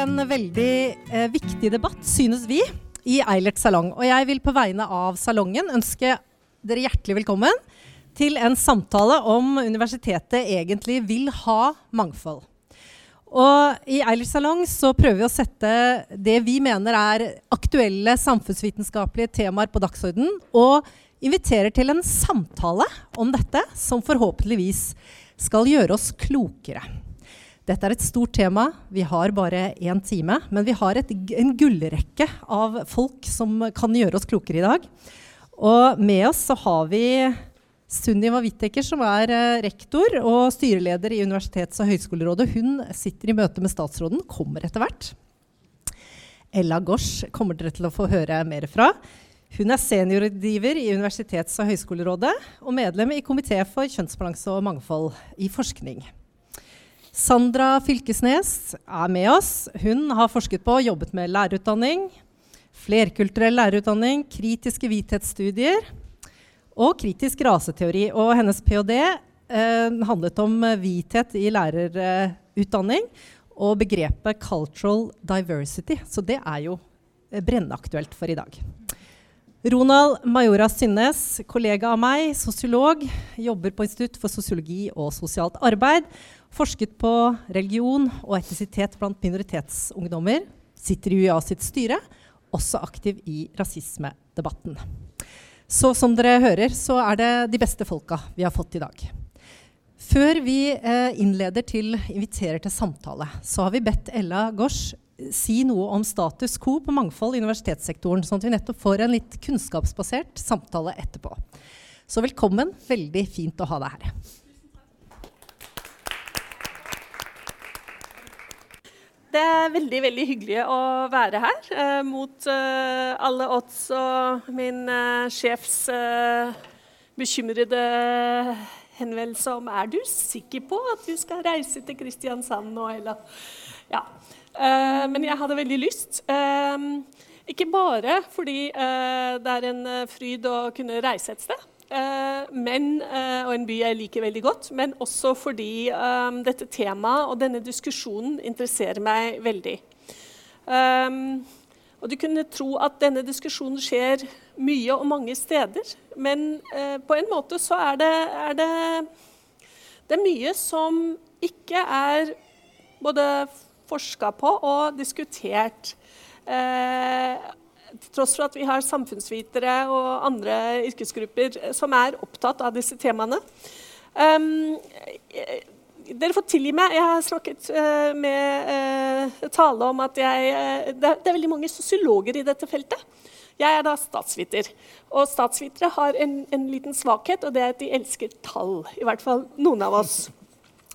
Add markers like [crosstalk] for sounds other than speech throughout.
en veldig eh, viktig debatt, synes vi, i Eilert salong. Og jeg vil på vegne av salongen ønske dere hjertelig velkommen til en samtale om universitetet egentlig vil ha mangfold. Og I Eilert salong så prøver vi å sette det vi mener er aktuelle samfunnsvitenskapelige temaer på dagsorden, og inviterer til en samtale om dette som forhåpentligvis skal gjøre oss klokere. Dette er et stort tema. Vi har bare én time. Men vi har et, en gullrekke av folk som kan gjøre oss klokere i dag. Og med oss så har vi Sunniva Whittaker, som er eh, rektor og styreleder i Universitets- og høgskolerådet. Hun sitter i møte med statsråden, kommer etter hvert. Ella Gosch kommer dere til å få høre mer fra. Hun er seniorrådgiver i Universitets- og høgskolerådet og medlem i komité for kjønnsbalanse og mangfold i forskning. Sandra Fylkesnes er med oss. Hun har forsket på og jobbet med lærerutdanning, flerkulturell lærerutdanning, kritiske hvithetsstudier og kritisk raseteori. Og hennes ph.d. Eh, handlet om hvithet i lærerutdanning og begrepet 'cultural diversity'. Så det er jo eh, brennaktuelt for i dag. Ronald Majora Synnes, kollega av meg, sosiolog, jobber på Institutt for sosiologi og sosialt arbeid. Forsket på religion og etnisitet blant minoritetsungdommer. Sitter i UiA sitt styre, også aktiv i rasismedebatten. Så som dere hører, så er det de beste folka vi har fått i dag. Før vi eh, innleder til inviterer til samtale, så har vi bedt Ella Gosch si noe om status quo på mangfold i universitetssektoren, sånn at vi nettopp får en litt kunnskapsbasert samtale etterpå. Så velkommen. Veldig fint å ha deg her. Det er veldig veldig hyggelig å være her eh, mot eh, alle odds og min eh, sjefs eh, bekymrede henvendelse om er du sikker på at du skal reise til Kristiansand nå, eller Ja. Eh, men jeg hadde veldig lyst. Eh, ikke bare fordi det er en fryd å kunne reise et sted. Uh, men, uh, og en by jeg liker veldig godt, men også fordi um, dette temaet og denne diskusjonen interesserer meg veldig. Og Du kunne tro at denne diskusjonen skjer mye og mange steder, men på en måte så er det, er det, det er mye som ikke er både forska på og diskutert. Uh, til tross for at vi har samfunnsvitere og andre yrkesgrupper som er opptatt av disse temaene. Um, dere får tilgi meg. Jeg har snakket uh, med uh, tale om at jeg, uh, det, det, er veldig mange sosiologer i dette feltet. Jeg er da statsviter. Og statsvitere har en, en, liten svakhet, og det er at de elsker tall. I hvert fall noen av oss.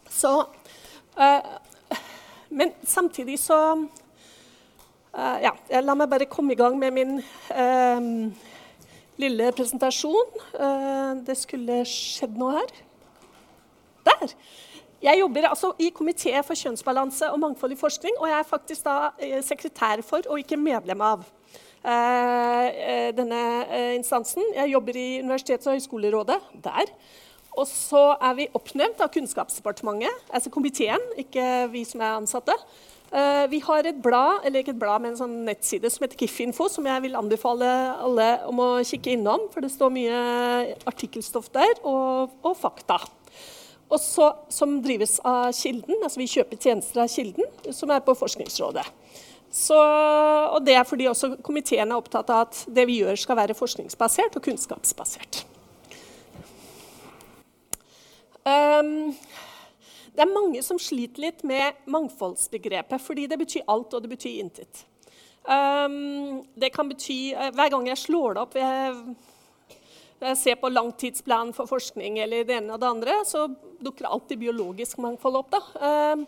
Så, men samtidig så Uh, ja, la meg bare komme i gang med min uh, lille presentasjon. Uh, det skulle skjedd noe her. Der. Jeg jobber altså i komité for kjønnsbalanse og mangfold i forskning, og jeg er faktisk da sekretær for, og ikke medlem av, denne instansen. Jeg jobber i Universitets- og høgskolerådet der. Og så er vi oppnevnt av Kunnskapsdepartementet, altså komiteen, ikke vi som er ansatte. Uh, vi har et blad, eller ikke et blad, men en sånn nettside som heter Kiffinfo, som jeg vil anbefale alle om å kikke innom, for det står mye artikkelstoff der, og, og fakta. Også, som drives av Kilden, altså vi kjøper tjenester av Kilden, som er på Forskningsrådet. Så, og det er fordi også komiteen er opptatt av at det vi gjør skal være forskningsbasert og kunnskapsbasert. Um, det er mange som sliter litt med mangfoldsbegrepet, fordi det betyr alt, og det betyr intet. Um, det kan bety uh, Hver gang jeg slår det opp jeg, jeg ser på langtidsplanen for forskning, eller det ene og det andre, så dukker alltid biologisk mangfold opp. da. Um,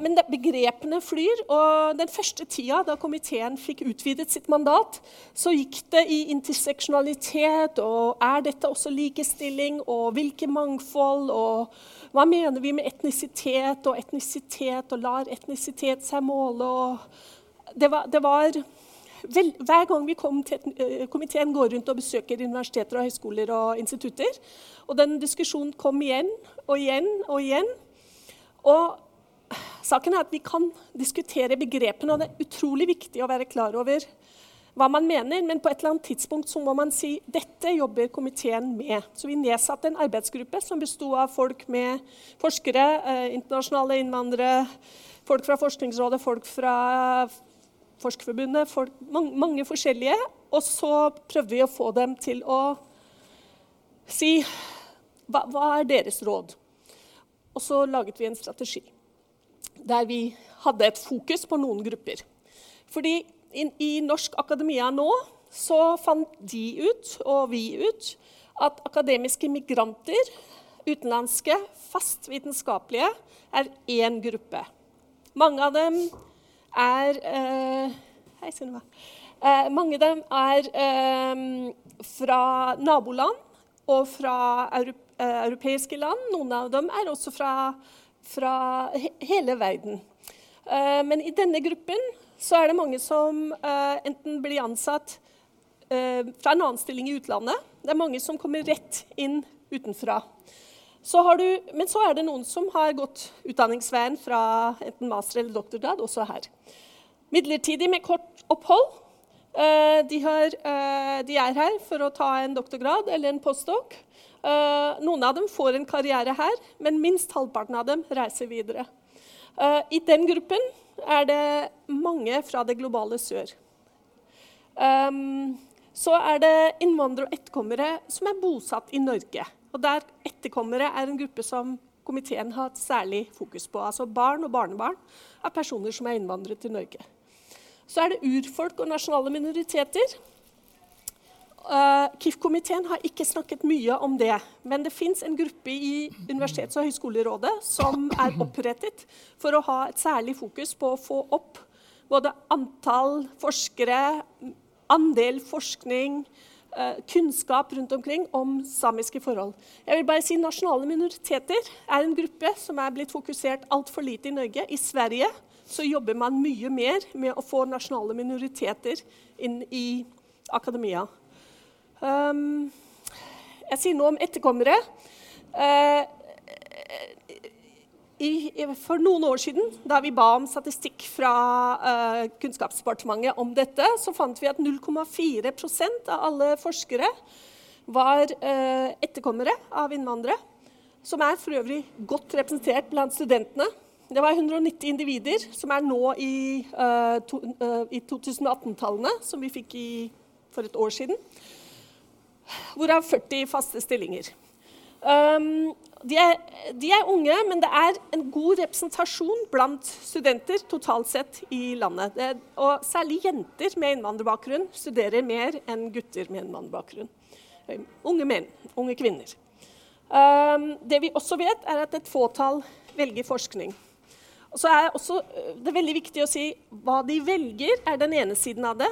men begrepene flyr. og Den første tida da komiteen fikk utvidet sitt mandat, så gikk det i interseksjonalitet og er dette også likestilling, og hvilke mangfold, og hva mener vi med etnisitet og etnisitet, og lar etnisitet seg måle? det var, det var vel, hver gang vi kom til uh, komiteen går rundt og besøker universiteter og høyskoler og institutter, og den diskusjonen kom igjen og igjen og igjen. Og saken er at vi kan diskutere begrepene, og det er utrolig viktig å være klar over hva man mener, men på et eller annet tidspunkt så må man si dette jobber komiteen med. Så vi nedsatte en arbeidsgruppe som besto av folk med forskere, eh, internasjonale innvandrere, folk fra Forskningsrådet, folk fra Forskerforbundet, folk, mange, mange, forskjellige. Og så prøvde vi å få dem til å si hva, hva er deres råd? Og så laget vi en strategi der vi hadde et fokus på noen grupper. Fordi i, i norsk akademia nå så fant de ut, og vi ut, at akademiske migranter, utenlandske, fast vitenskapelige, er én gruppe. Mange av dem er eh, Hei, Sunniva. Eh, mange av dem er eh, fra naboland og fra europe, Eh, europeiske land. Noen av dem er også fra, fra he hele verden. Uh, men i denne gruppen så er det mange som uh, enten blir ansatt uh, fra en annen stilling i utlandet. Det er mange som kommer rett inn utenfra. Så du, men så er det noen som har gått utdanningsveien fra enten master eller doktorgrad, også her. Midlertidig med kort opphold. De, har, de, er her for å ta en doktorgrad eller en postdoc. Uh, noen av dem får en karriere her, men minst halvparten av dem reiser videre. Uh, I den gruppen er det mange fra det globale sør. Um, så er det innvandrere og etterkommere som er bosatt i Norge. Og der Etterkommere er en gruppe som komiteen har hatt særlig fokus på. Altså barn og barnebarn av personer som er innvandret til Norge. Så er det urfolk og nasjonale minoriteter. Uh, KIF-komiteen har ikke snakket mye om det, men det fins en gruppe i Universitets- og høyskolerådet som er opprettet for å ha et særlig fokus på å få opp både antall forskere, andel forskning, uh, kunnskap rundt omkring om samiske forhold. Jeg vil bare si Nasjonale minoriteter er en gruppe som er blitt fokusert altfor lite i Norge. I Sverige så jobber man mye mer med å få nasjonale minoriteter inn i akademia. Um, jeg sier noe om etterkommere. I, for noen år siden, da vi ba om statistikk fra uh, Kunnskapsdepartementet om dette, så fant vi at 0,4% av alle forskere var uh, etterkommere av innvandrere. Som er for øvrig godt representert blant studentene. Det var 190 individer, som er nå i, i 2018-tallene, som vi fikk i, for et år siden hvorav 40 faste stillinger. Um, de, er, de, er, unge, men det er en god representasjon blant studenter totalt sett i landet. Det, og særlig jenter med innvandrerbakgrunn studerer mer enn gutter med innvandrerbakgrunn. Unge menn, unge kvinner. Um, det vi også vet, er at et fåtall velger forskning. Og så er også, det er veldig viktig å si hva de velger, er den ene siden av det.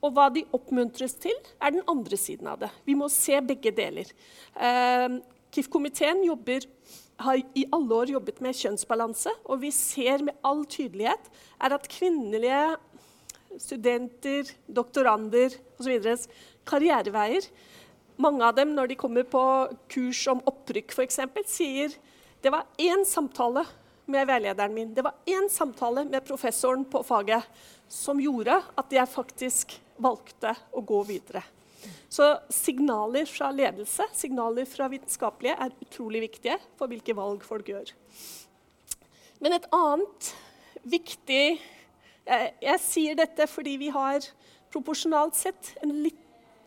Og hva de oppmuntres til, er den andre siden av det. Vi må se begge deler. Eh, KIF-komiteen har i alle år jobbet med kjønnsbalanse, og vi ser med all tydelighet er at kvinnelige studenter, doktorander osv. karriereveier Mange av dem, når de kommer på kurs om opprykk, f.eks., sier det var én samtale med veilederen min, det var én samtale med professoren på faget som gjorde at jeg faktisk valgte å gå videre. Så signaler fra ledelse, signaler fra vitenskapelige, er utrolig viktige for hvilke valg folk gjør. Men et annet viktig jeg, jeg sier dette fordi vi har proporsjonalt sett en, li,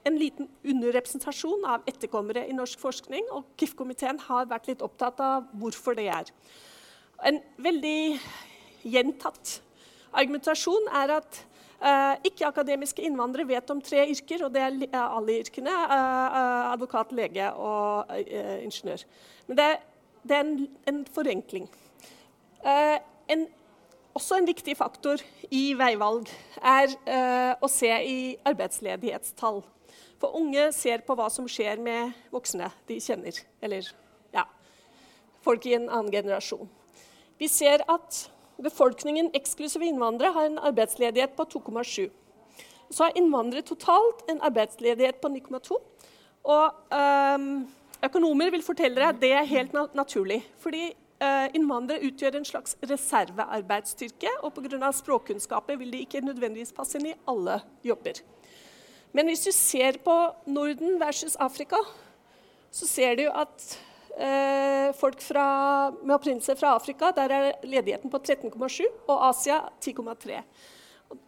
en liten underrepresentasjon av etterkommere i norsk forskning, og KIF-komiteen har vært litt opptatt av hvorfor det er. En veldig gjentatt argumentasjon er at Ikke-akademiske innvandrere vet om tre yrker, og det er alle yrkene. Uh, advokat, lege og ingeniør. Men det er en, en forenkling. En, også en viktig faktor i veivalg er å se i arbeidsledighetstall. For unge ser på hva som skjer med voksne de kjenner, eller ja, folk i en annen generasjon. Vi ser at Befolkningen eksklusive innvandrere har en arbeidsledighet på 2,7. Så har innvandrere totalt en arbeidsledighet på 9,2. Og um, økonomer vil fortelle deg at det er helt naturlig. Fordi øh, innvandrere utgjør en slags reservearbeidsstyrke, og pga. språkkunnskaper vil de ikke nødvendigvis passe inn i alle jobber. Men hvis du ser på Norden versus Afrika, så ser du at folk fra, med opprinnelse fra Afrika, der er ledigheten på 13,7, og Asia 10,3.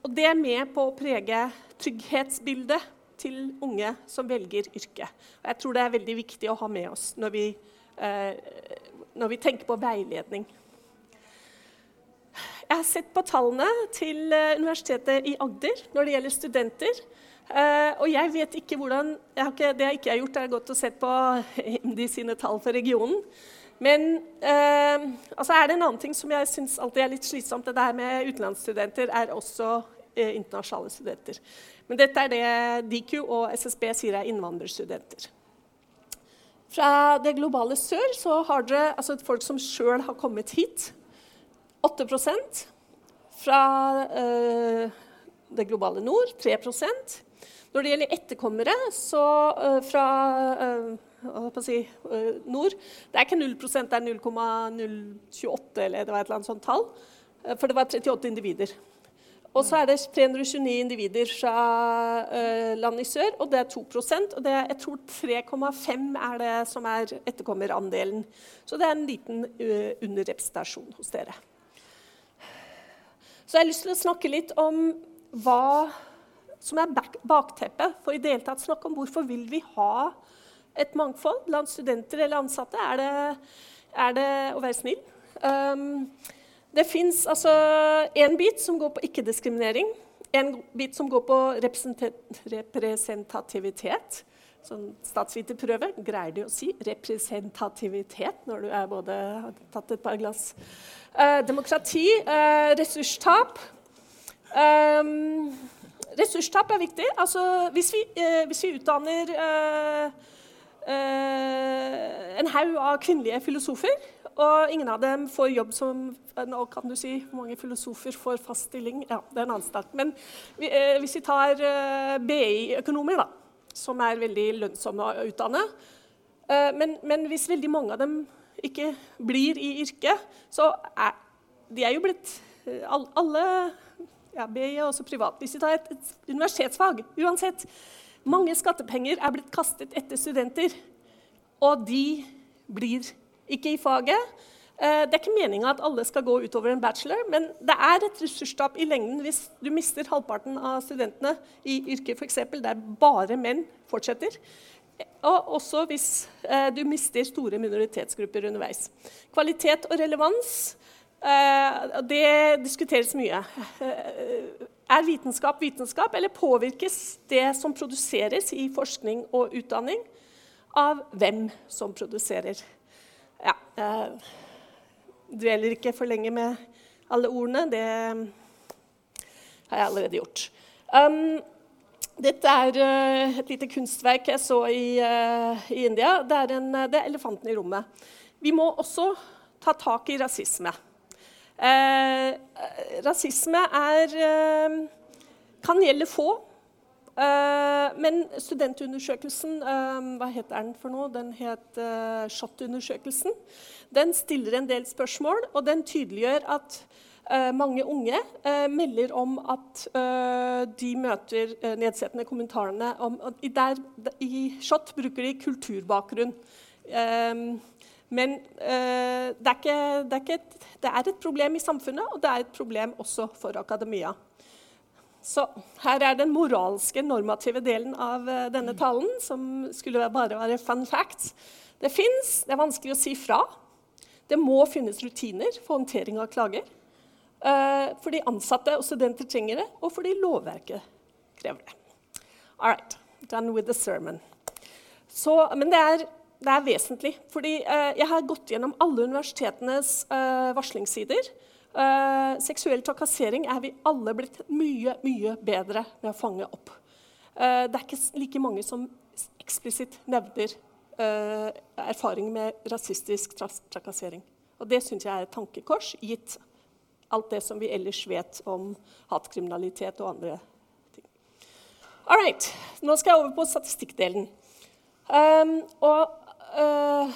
Og det er med på å prege trygghetsbildet til unge som velger yrke. Og jeg tror det er veldig viktig å ha med oss når vi, eh, når vi tenker på veiledning. Jeg har sett på tallene til eh, Universitetet i Agder når det gjelder studenter. Uh, og jeg vet ikke hvordan jeg ikke, Det jeg ikke har gjort, er gått og sett på IMDi sine tall for regionen. Men uh, altså er det en annen ting som jeg syns alltid er litt slitsomt. Det der med utenlandsstudenter er også uh, internasjonale studenter. Men dette er det DIKU og SSB sier er innvandrerstudenter. Fra det globale sør så har dere altså folk som sjøl har kommet hit. 8% Fra det globale nord 3 når det gjelder etterkommere så, uh, fra uh, si, uh, nord Det er ikke 0 det er 0,028 eller det var et eller annet sånt tall. for det var 38 individer. Og så er det 329 individer fra land i sør, og det er 2% og det er, Jeg tror 3,5 er det som er etterkommerandelen. Så det er en liten underrepresentasjon hos dere. Så jeg har lyst til å snakke litt om hva som er bakteppet for i det hele tatt snakke om hvorfor vil vi ha et mangfold blant studenter eller ansatte. Er det, er det å være snill? Um, det fins altså en bit som går på ikke-diskriminering. En bit som går på representativitet. Sånn statsviterprøve greier de å si representativitet når du er både har tatt et par glass. Eh, demokrati, Eh, ressurstap. Um, ressurstap er viktig. Altså, hvis, vi, eh, hvis, vi, utdanner eh, eh, en haug av kvinnelige filosofer, og ingen av dem får jobb som Nå kan du si hvor mange filosofer får fast stilling. Ja, det er en annen start. Men vi, eh, hvis vi tar eh, BI-økonomer, da, som er veldig lønnsomme å utdanne eh, men, men, hvis veldig mange av dem ikke blir i yrket, så er de er jo blitt Alle ja, BI er også privat. Hvis vi tar et, et universitetsfag uansett, Mange skattepenger er blitt kastet etter studenter, og de blir ikke i faget. Eh, det er ikke meninga at alle skal gå utover en bachelor, men det er et ressurstap i lengden hvis du mister halvparten av studentene i yrket f.eks. der bare menn fortsetter. Og også hvis eh, du mister store minoritetsgrupper underveis. Kvalitet og relevans det diskuteres mye. Eh, er vitenskap vitenskap, eller påvirkes det som produseres i forskning og utdanning, av hvem som produserer? Ja, eh, dveler ikke for lenge med alle ordene. Det har jeg allerede gjort. Um, dette er et lite kunstverk jeg så i, uh, i India. Det er, en, det er, elefanten i rommet. Vi må også ta tak i rasisme. Eh, rasisme er, eh, kan gjelde få. Eh, men studentundersøkelsen eh, Hva heter den for noe? Den het eh, SHoT-undersøkelsen. Den stiller en del spørsmål, og den tydeliggjør at eh, mange unge melder om at de møter nedsettende kommentarene om der, I SHoT bruker de kulturbakgrunn. Um, men uh, det, er ikke, det, er ikke et, det, er et, problem i samfunnet, og det er et problem også for akademia. Så her er den moralske, normative delen av uh, denne talen, som skulle bare være fun facts. Det fins, det er vanskelig å si fra. Det må finnes rutiner for håndtering av klager. Uh, fordi ansatte og studenter trenger det, og fordi lovverket krever det. All right, done with the sermon. Så, men det er det er vesentlig. fordi eh, Jeg har gått gjennom alle universitetenes eh, varslingssider. Eh, seksuell trakassering er vi alle blitt mye, mye bedre med å fange opp. Det er ikke like mange som eksplisitt nevner erfaring med rasistisk trakassering. Og Det syns jeg er et tankekors, gitt alt det som vi ellers vet om hatkriminalitet og andre ting. All right. Nå skal jeg over på statistikkdelen. Um, og Uh,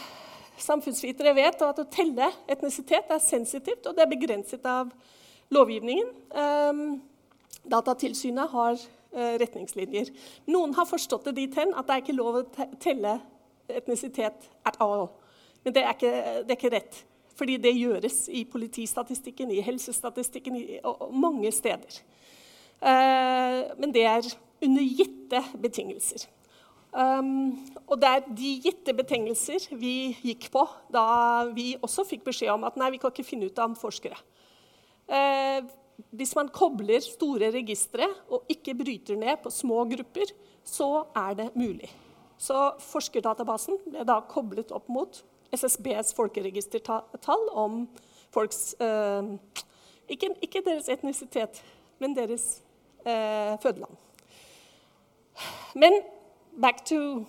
samfunnsvitere vet at å telle etnisitet er sensitivt, og det er begrenset av lovgivningen. Um, Datatilsynet har uh, retningslinjer. Noen har forstått det dit hen at det er ikke lov å telle etnisitet at all. Men det er ikke, det er ikke rett. Fordi det gjøres i politistatistikken, i helsestatistikken, i, og, og mange steder. Uh, men det er under gitte betingelser. Um, og det er de gitte betingelser vi gikk på da vi også fikk beskjed om at nei, vi kan ikke finne ut av forskere. Uh, hvis man kobler store registre og ikke bryter ned på små grupper, så er det mulig. Så forskerdatabasen ble da koblet opp mot SSBs folkeregistertall om folks uh, ikke, ikke, deres etnisitet, men deres uh, fødeland. Men back to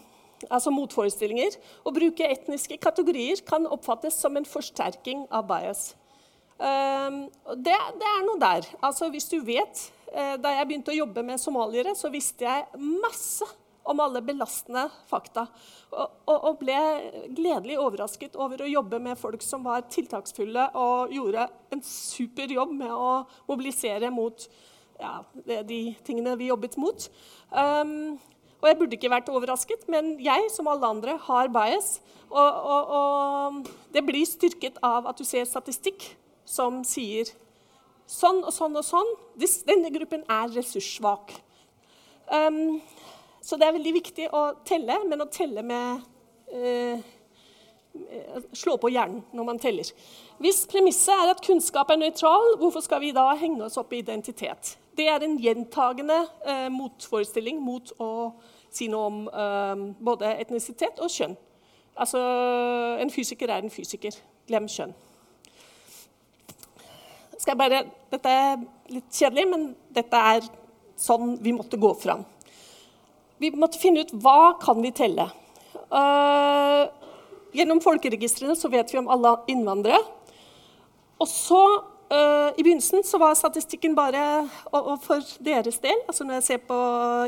altså motforestillinger. Å bruke etniske kategorier kan oppfattes som en forsterking av bias. Um, det, det, er noe der. Altså, hvis du vet, uh, Da jeg begynte å jobbe med somaliere, så visste jeg masse om alle belastende fakta. Og, og, og, ble gledelig overrasket over å jobbe med folk som var tiltaksfulle og gjorde en super jobb med å mobilisere mot ja, de tingene vi jobbet mot. Um, og jeg burde ikke vært overrasket, men jeg, som alle andre, har bias. Og, og, og, det blir styrket av at du ser statistikk som sier sånn og sånn og sånn. Denne gruppen er ressurssvak. Um, så det er veldig viktig å telle, men å telle med uh, Slå på hjernen når man teller. Hvis premisset er at kunnskap er nøytral, hvorfor skal vi da henge oss opp i identitet? Det er en gjentagende eh, motforestilling mot å si noe om eh, både etnisitet og kjønn. Altså, En fysiker er en fysiker. Glem kjønn. Bare, dette er litt kjedelig, men dette er sånn vi måtte gå fram. Vi måtte finne ut hva kan vi telle. Uh, gjennom folkeregistrene så vet vi om alle innvandrere. Og så I begynnelsen var statistikken bare og, for deres del, altså når jeg ser på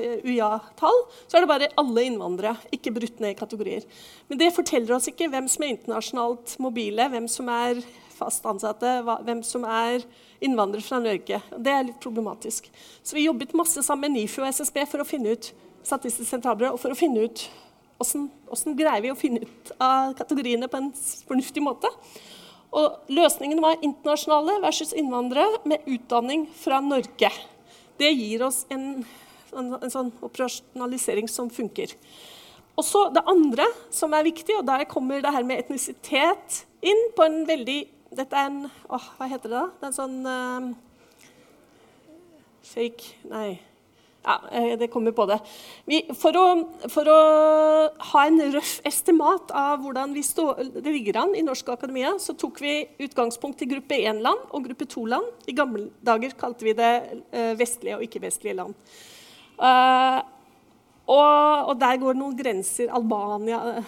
eh, UiA-tall, så er det bare alle innvandrere, ikke brutt ned i kategorier. Men det forteller oss ikke hvem som er internasjonalt mobile, hvem som er fast ansatte, hvem som er innvandrere fra Norge. Det er litt problematisk. Så vi jobbet masse sammen med NIFU og SSB for å finne ut Statistisk sentralbyrå, og for å finne ut hvordan greier vi å finne ut av kategoriene på en fornuftig måte. Og løsningen var internasjonale versus innvandrere med utdanning fra Norge. Det gir oss en, en, en sånn operasjonalisering som funker. Og så Det andre som er viktig, og der kommer det her med etnisitet inn på en veldig Dette er en åh, Hva heter det da? Det er en sånn uh, Fake Nei. Ja, eh, det kommer på det. Vi, for, å, for, å, ha en røff estimat av hvordan stå, det ligger an i norsk akademia, så tok vi utgangspunkt i gruppe 1-land og gruppe 2-land. I gamle dager kalte vi det uh, vestlige og ikke-vestlige land. Uh, og, og, der går noen grenser. Albania,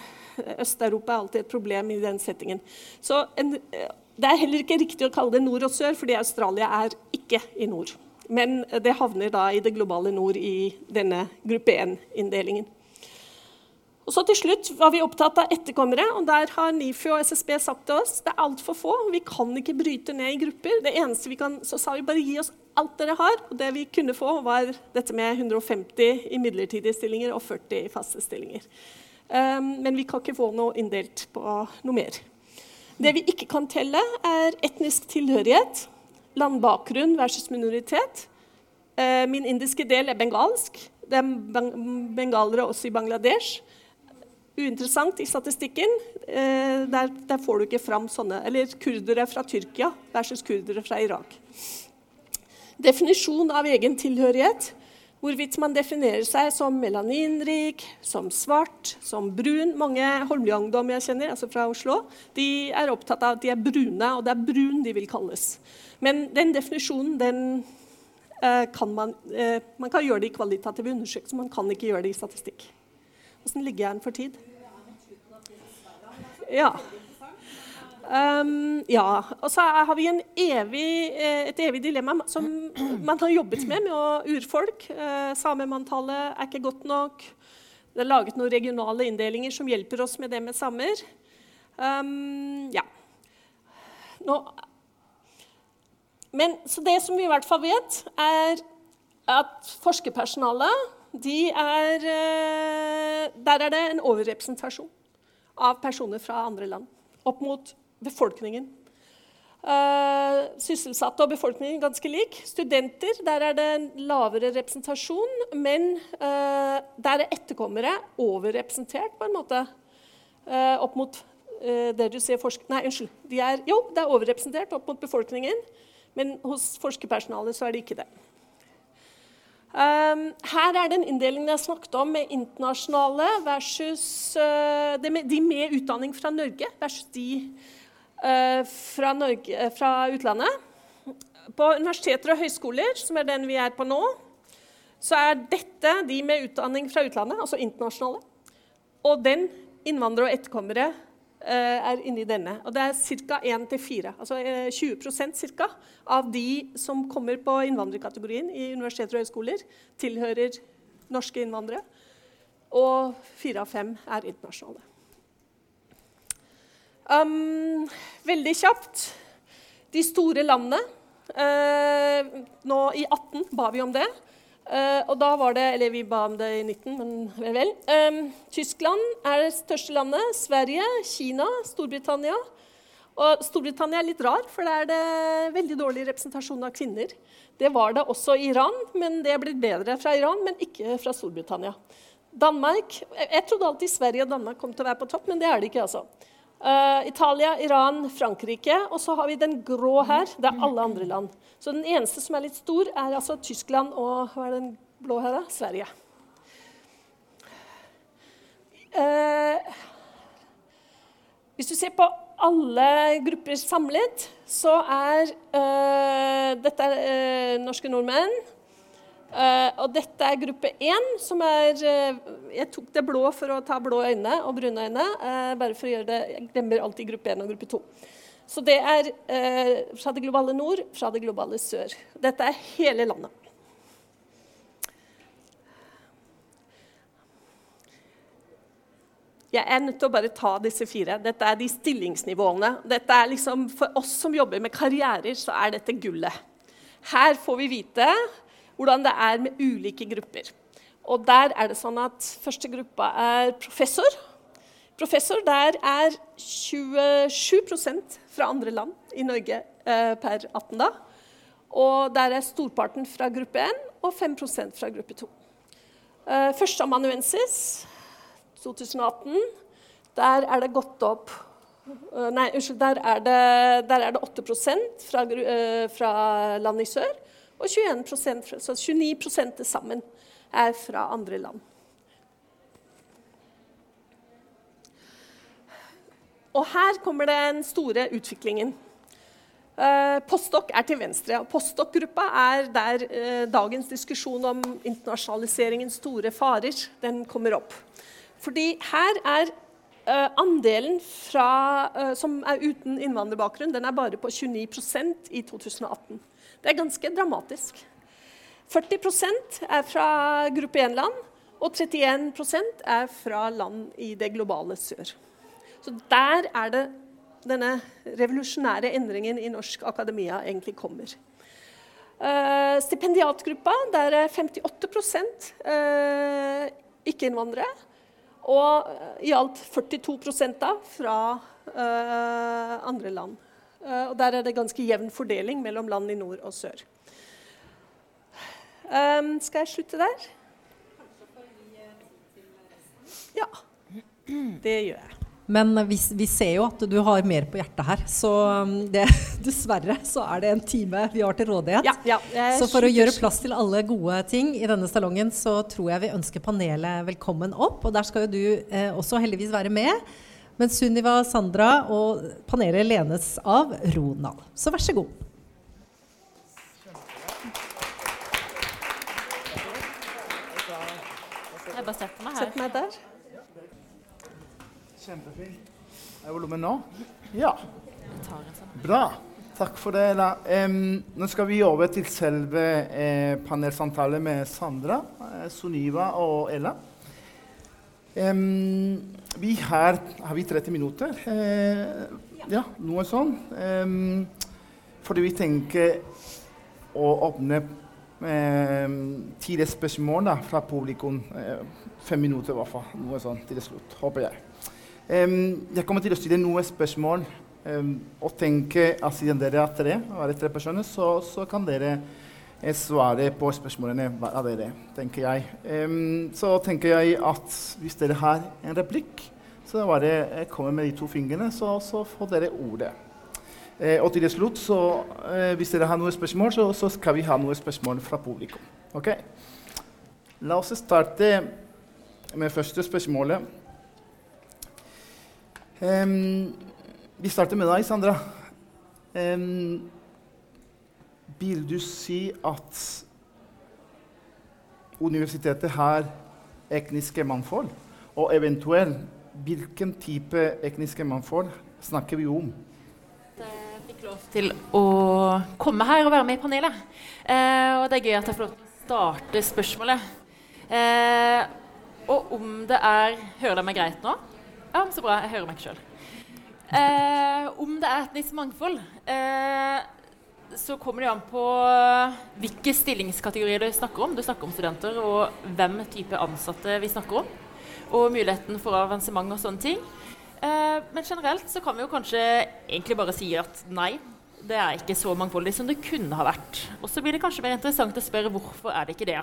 Øst-Europa er alltid et problem i den settingen. Så en, det er heller ikke riktig å kalle det nord og sør, fordi Australia er ikke i nord. Men det havner da i det globale nord i denne gruppe 1-inndelingen. Og så til slutt var vi opptatt av etterkommere, og der har NIFU og SSB sagt til oss det er altfor få. Vi kan ikke bryte ned i grupper. Det eneste vi kan, Så sa vi bare gi oss alt dere har. Og det vi kunne få, var dette med 150 i midlertidige stillinger og 40 i faste stillinger. Um, men vi kan ikke få noe inndelt på noe mer. Det vi ikke kan telle, er etnisk tilhørighet landbakgrunn versus minoritet. Eh, min indiske del er bengalsk. Det er bengalere også i Bangladesh. Uinteressant i statistikken. Eh, der, der, får du ikke fram sånne Eller kurdere fra Tyrkia versus kurdere fra Irak. Definisjon av egen tilhørighet. Hvorvidt man definerer seg som melaninrik, som svart, som brun. Mange Holmlia-ungdom jeg kjenner, altså fra Oslo, de er opptatt av at de er brune, og det er brun de vil kalles. Men den definisjonen den, eh, kan man, eh, man kan gjøre det i kvalitative undersøkelser, man kan ikke gjøre det i statistikk. Hvordan ligger jeg an for tid? Ja. Um, ja. Og så har vi evig, eh, et evig dilemma som man har jobbet med med urfolk. Uh, Samemanntallet er ikke godt nok. Det er laget noen regionale inndelinger som hjelper oss med det med samer. Um, ja. Nå, men, så det som vi i hvert fall vet, er at forskerpersonalet de er, eh, Der er det en overrepresentasjon av personer fra andre land opp mot befolkningen. Uh, sysselsatte og befolkningen ganske lik. Studenter, der er det en lavere representasjon, men uh, der er etterkommere overrepresentert på en måte. Opp mot det du ser forsk... Nei, unnskyld. De er, jo, det er overrepresentert opp mot befolkningen, men hos forskerpersonalet så er det ikke det. Um, her er den inndelingen jeg snakket om, med internasjonale versus de med, de med utdanning fra Norge versus de Eh, fra, Norge, eh, fra, utlandet. På universiteter og høyskoler, som er den vi er på nå, så er dette de med utdanning fra utlandet, altså internasjonale. Og den innvandrere og etterkommere eh, er inni denne. Og det er ca. 1-4, altså 20% cirka, av de som kommer på innvandrerkategorien i universiteter og høyskoler, tilhører norske innvandrere. Og fire av fem er internasjonale. Um, veldig kjapt De store landene. Uh, nå i 18 ba vi om det. Uh, og da var det Eller vi ba om det i 19, men vel, vel. Um, Tyskland er det største landet. Sverige, Kina, Storbritannia. Og Storbritannia er litt rar, for der er det veldig dårlig representasjon av kvinner. Det var det også i Iran, men det er blitt bedre fra Iran, men ikke fra Storbritannia. Danmark Jeg trodde alltid Sverige og Danmark kom til å være på topp, men det er det ikke. altså. Uh, Italia, Iran, Frankrike. Og så har vi den grå her. Det er alle andre land. Så den eneste som er litt stor, er altså Tyskland og hva er den blå her, da? Sverige. Uh, hvis du ser på alle grupper samlet, så er uh, Dette er norske nordmenn. Uh, og dette er gruppe én, som er uh, Jeg tok det blå for å ta blå øyne og brune øyne. Uh, bare for å gjøre det Jeg glemmer alltid gruppe én og gruppe to. Så det er fra det globale nord, fra det globale sør. Dette er hele landet. Jeg er nødt til å bare ta disse fire. Dette er de stillingsnivåene. Dette er liksom, For oss som jobber med karrierer, så er dette gullet. Her får vi vite hvordan det er med ulike grupper. Og der er det sånn at Første gruppa er professor. Professor der er 27% fra andre land i Norge eh, per 18 da. Og der er storparten fra gruppe 1 og 5% fra gruppe 2. Eh, Førsteamanuensis 2018. Der er det gått opp eh, Nei, unnskyld. Der er det, der er det 8 fra, eh, fra land i sør og 21% så 29 til sammen er fra andre land. Og her kommer den store utviklingen. Uh, Postdoc er til venstre. og Postdoc-gruppa er der uh, dagens diskusjon om internasjonaliseringens store farer den kommer opp. Fordi her er uh, andelen fra, som er uten innvandrerbakgrunn, den er bare på 29% i 2018. Det er ganske dramatisk. 40% er fra gruppe 1-land, og 31% er fra land i det globale sør. Så der er det denne revolusjonære endringen i norsk akademia egentlig kommer. Uh, stipendiatgruppa, der er 58 uh, ikke-innvandrere. Og i alt 42 da fra uh, andre land. Eh, og der er det ganske jevn fordeling mellom land i nord og sør. Um, skal jeg slutte der? Ja. Det gjør jeg. Men vi, vi, ser jo at du har mer på hjertet her. Så um, det, [laughs] dessverre så er det en time vi har til rådighet. Ja, ja, så for å gjøre plass til alle gode ting i denne salongen, så tror jeg vi ønsker panelet velkommen opp. Og der skal jo du eh, også heldigvis være med. Men Sunniva Sandra og panelet lenes av Ronald. Så vær så god. Jeg bare setter meg her. Sett meg der. Kjempefint. Er volumet nå? Ja. Bra. Takk for det. da. Um, nå skal vi over til selve eh, panelsamtalen med Sandra, eh, Suniva og Ella. Vi her har vi 30 minutter. Uh, ja, noe. Um, fordi vi tenker å åpne um, ti spørsmål da, fra publikum. Uh, fem minutter i hvert fall. Noe sånn til slutt, håper jeg. jeg kommer til å stille noen spørsmål og tenker at siden dere er tre, og er tre personer, så, så kan dere jeg svarer på spørsmålene hver av dere, tenker jeg. Um, så tenker jeg at hvis dere har en replikk, så bare jeg kommer med de to fingrene, så, så får dere ordet. Eh, og til slutt, så, eh, hvis dere har noen spørsmål, så, så, skal vi ha noen spørsmål fra publikum. Ok? La oss starte med første spørsmålet. Um, vi starter med deg, Sandra. Um, vil du si at universitetet har etniske mangfold? Og eventuelt hvilken type etniske mangfold snakker vi om? Jeg fikk lov til å komme her og være med i panelet. Eh, og det er gøy at jeg får lov til å starte spørsmålet. Eh, og om det er Hører dere meg greit nå? Ja, så bra. Jeg hører meg ikke sjøl. Eh, om det er etnisk mangfold eh, så kommer det an på hvilke stillingskategorier du snakker om. Du snakker om studenter, og hvem type ansatte vi snakker om. Og muligheten for avansement og sånne ting. Eh, men generelt så kan vi jo kanskje egentlig bare si at nei, det er ikke så mangfoldig som det kunne ha vært. Og så blir det kanskje mer interessant å spørre hvorfor er det ikke det.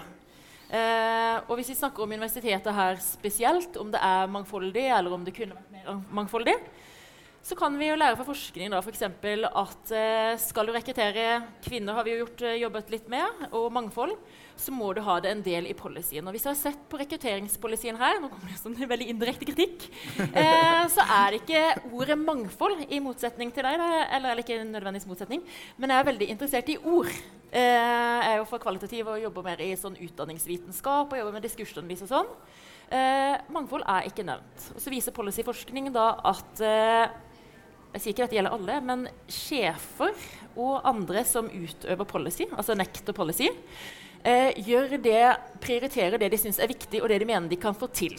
Eh, og hvis vi snakker om universitetet her spesielt, om det er mangfoldig, eller om det kunne vært mer mangfoldig, så kan vi jo lære fra forskning da, for at eh, skal du rekruttere kvinner, har vi jo gjort, eh, jobbet litt med, og mangfold, så må du ha det en del i policyen. Og hvis du har sett på rekrutteringspolicyen her, nå kommer det en veldig indirekte kritikk, [laughs] eh, så er det ikke ordet mangfold i motsetning til deg, da, eller, ikke nødvendigvis motsetning, men jeg er veldig interessert i ord. Eh, jeg er jo for kvalitativ og jobber mer i sånn utdanningsvitenskap og jobber med diskursanalyse og sånn. Eh, mangfold er ikke nevnt. Og så viser policyforskning da at jeg sier ikke at det gjelder alle, men sjefer og andre som utøver policy, altså nekter policy, eh, det, prioriterer det de syns er viktig, og det de mener de kan få til.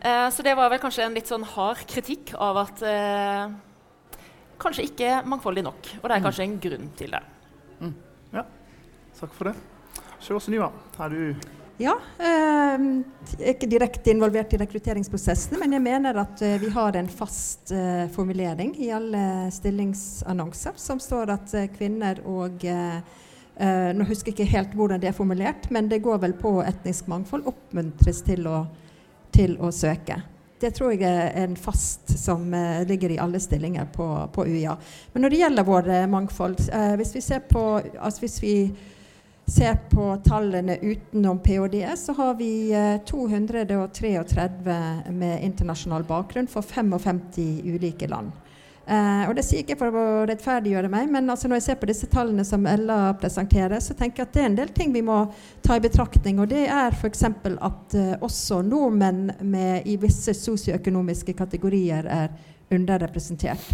Eh, så det var vel kanskje en litt sånn hard kritikk av at eh, kanskje ikke mangfoldig nok. Og det er kanskje en grunn til det. Mm. Ja, takk for det. Sjøl Niva, har du ja. Eh, jeg er ikke direkte involvert i rekrutteringsprosessene, men jeg mener at eh, vi har en fast eh, formulering i alle stillingsannonser som står at kvinner og Nå husker jeg ikke helt hvordan det er formulert, men det går vel på etnisk mangfold. Oppmuntres til å, til å søke. Det tror jeg er en fast som ligger i alle stillinger på, på, UiA. Men når det gjelder vår mangfold Hvis vi ser på altså hvis vi ser på tallene utenom ph.d., så har vi 233 eh, med internasjonal bakgrunn for 55 ulike land. Uh, og Det sier ikke for å rettferdiggjøre meg, men altså når jeg ser på disse tallene som Ella presenterer, så tenker jeg at det er en del ting vi må ta i betraktning. Og det er f.eks. at uh, også nordmenn med, i visse sosioøkonomiske kategorier er underrepresentert.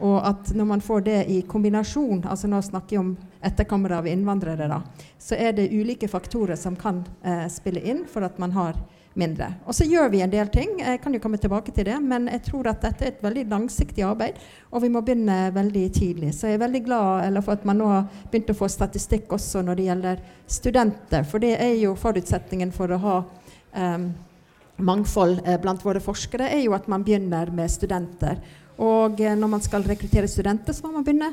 Og at når man får det i kombinasjon, altså nå snakker jeg om etterkommere av innvandrere, da, så er det ulike faktorer som kan eh, spille inn for at man har mindre. Og så gjør vi en del ting, jeg kan jo komme tilbake til det, men jeg tror at dette er et veldig langsiktig arbeid, og vi må begynne veldig tidlig. Så jeg er veldig glad for at man nå har begynt å få statistikk også når det gjelder studenter, for det er jo forutsetningen for å ha eh, mangfold eh, blant våre forskere, er jo at man begynner med studenter. Og eh, når man skal rekruttere studenter, så må man begynne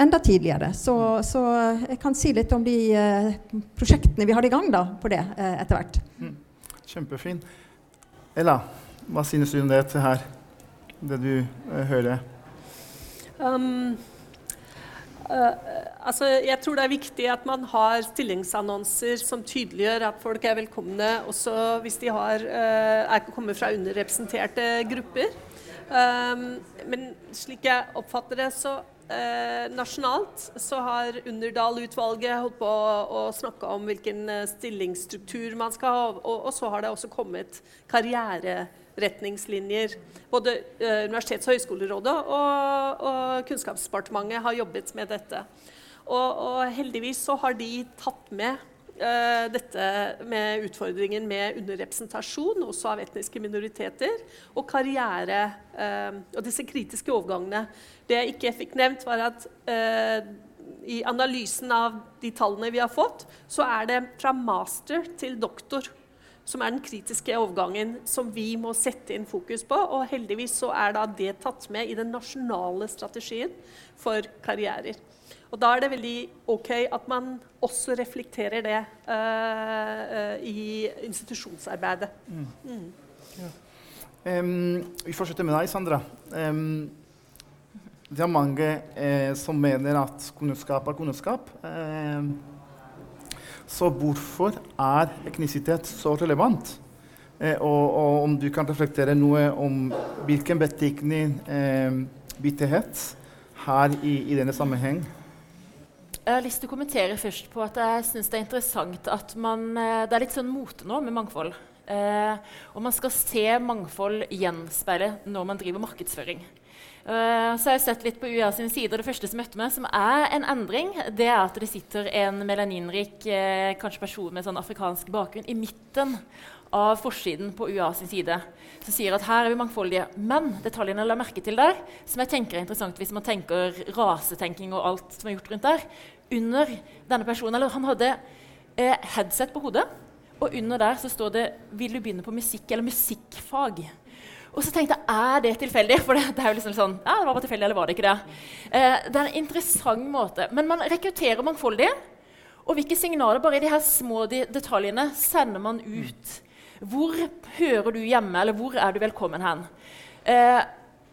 enda tidligere. Så, så jeg kan si litt om de eh, prosjektene vi har i gang da, på det eh, etter hvert. Mm. Kjempefin. Ella, hva synes du om det her, det du eh, hører? Um, Uh, altså, jeg tror det er viktig at man har stillingsannonser som tydeliggjør at folk er velkomne, også hvis de har, uh, er kommet fra underrepresenterte grupper. Um, men slik jeg oppfatter det, så uh, nasjonalt så har Underdal-utvalget holdt på å, snakke om hvilken uh, stillingsstruktur man skal ha, og, og, så har det også kommet karriereretningslinjer. Både uh, Universitets- og høgskolerådet og, og, Kunnskapsdepartementet har jobbet med dette. Og, og heldigvis så har de tatt med eh, dette med utfordringen med underrepresentasjon, også av etniske minoriteter, og karriere eh, og disse kritiske overgangene. Det jeg ikke fikk nevnt, var at eh, i analysen av de tallene vi har fått, så er det fra master til doktor som er den kritiske overgangen som vi må sette inn fokus på. Og heldigvis så er da det tatt med i den nasjonale strategien for karrierer. Og da er det veldig OK at man også reflekterer det uh, uh, i institusjonsarbeidet. Mm. Mm. Ja. Um, vi fortsetter med deg, Sandra. Um, det er mange eh, som mener at kunnskap er kunnskap. Eh, så hvorfor er etnisitet så relevant? Eh, og, og, om du kan reflektere noe om hvilken betydning eh, bitterhet har i, i, denne sammenheng? Jeg har lyst til å kommentere først på at jeg syns det er interessant at man, eh, det er litt sånn mote nå med mangfold. Eh, og man skal se mangfold gjenspeile når man driver markedsføring. Uh, så har jeg sett litt på UiA sine sider. Det første som møtte meg, som er en endring, det er at det sitter en melaninrik eh, kanskje person med sånn afrikansk bakgrunn i midten av forsiden på UiA sin side. Som sier at her er vi mangfoldige. Men detaljene jeg la merke til der, som jeg tenker er interessant hvis man tenker rasetenking og alt som er gjort rundt der, under denne personen, eller Han hadde eh, headset på hodet, og under der så står det 'Vil du begynne på musikk eller musikkfag'? Og så tenkte jeg er det tilfeldig? For det, det er jo liksom sånn, ja, det var bare tilfeldig, eller var det ikke det? Eh, det er en interessant måte. Men man rekrutterer mangfoldig. Og hvilke signaler bare i de her små de detaljene sender man ut? Hvor hører du hjemme, eller hvor er du velkommen hen? Eh,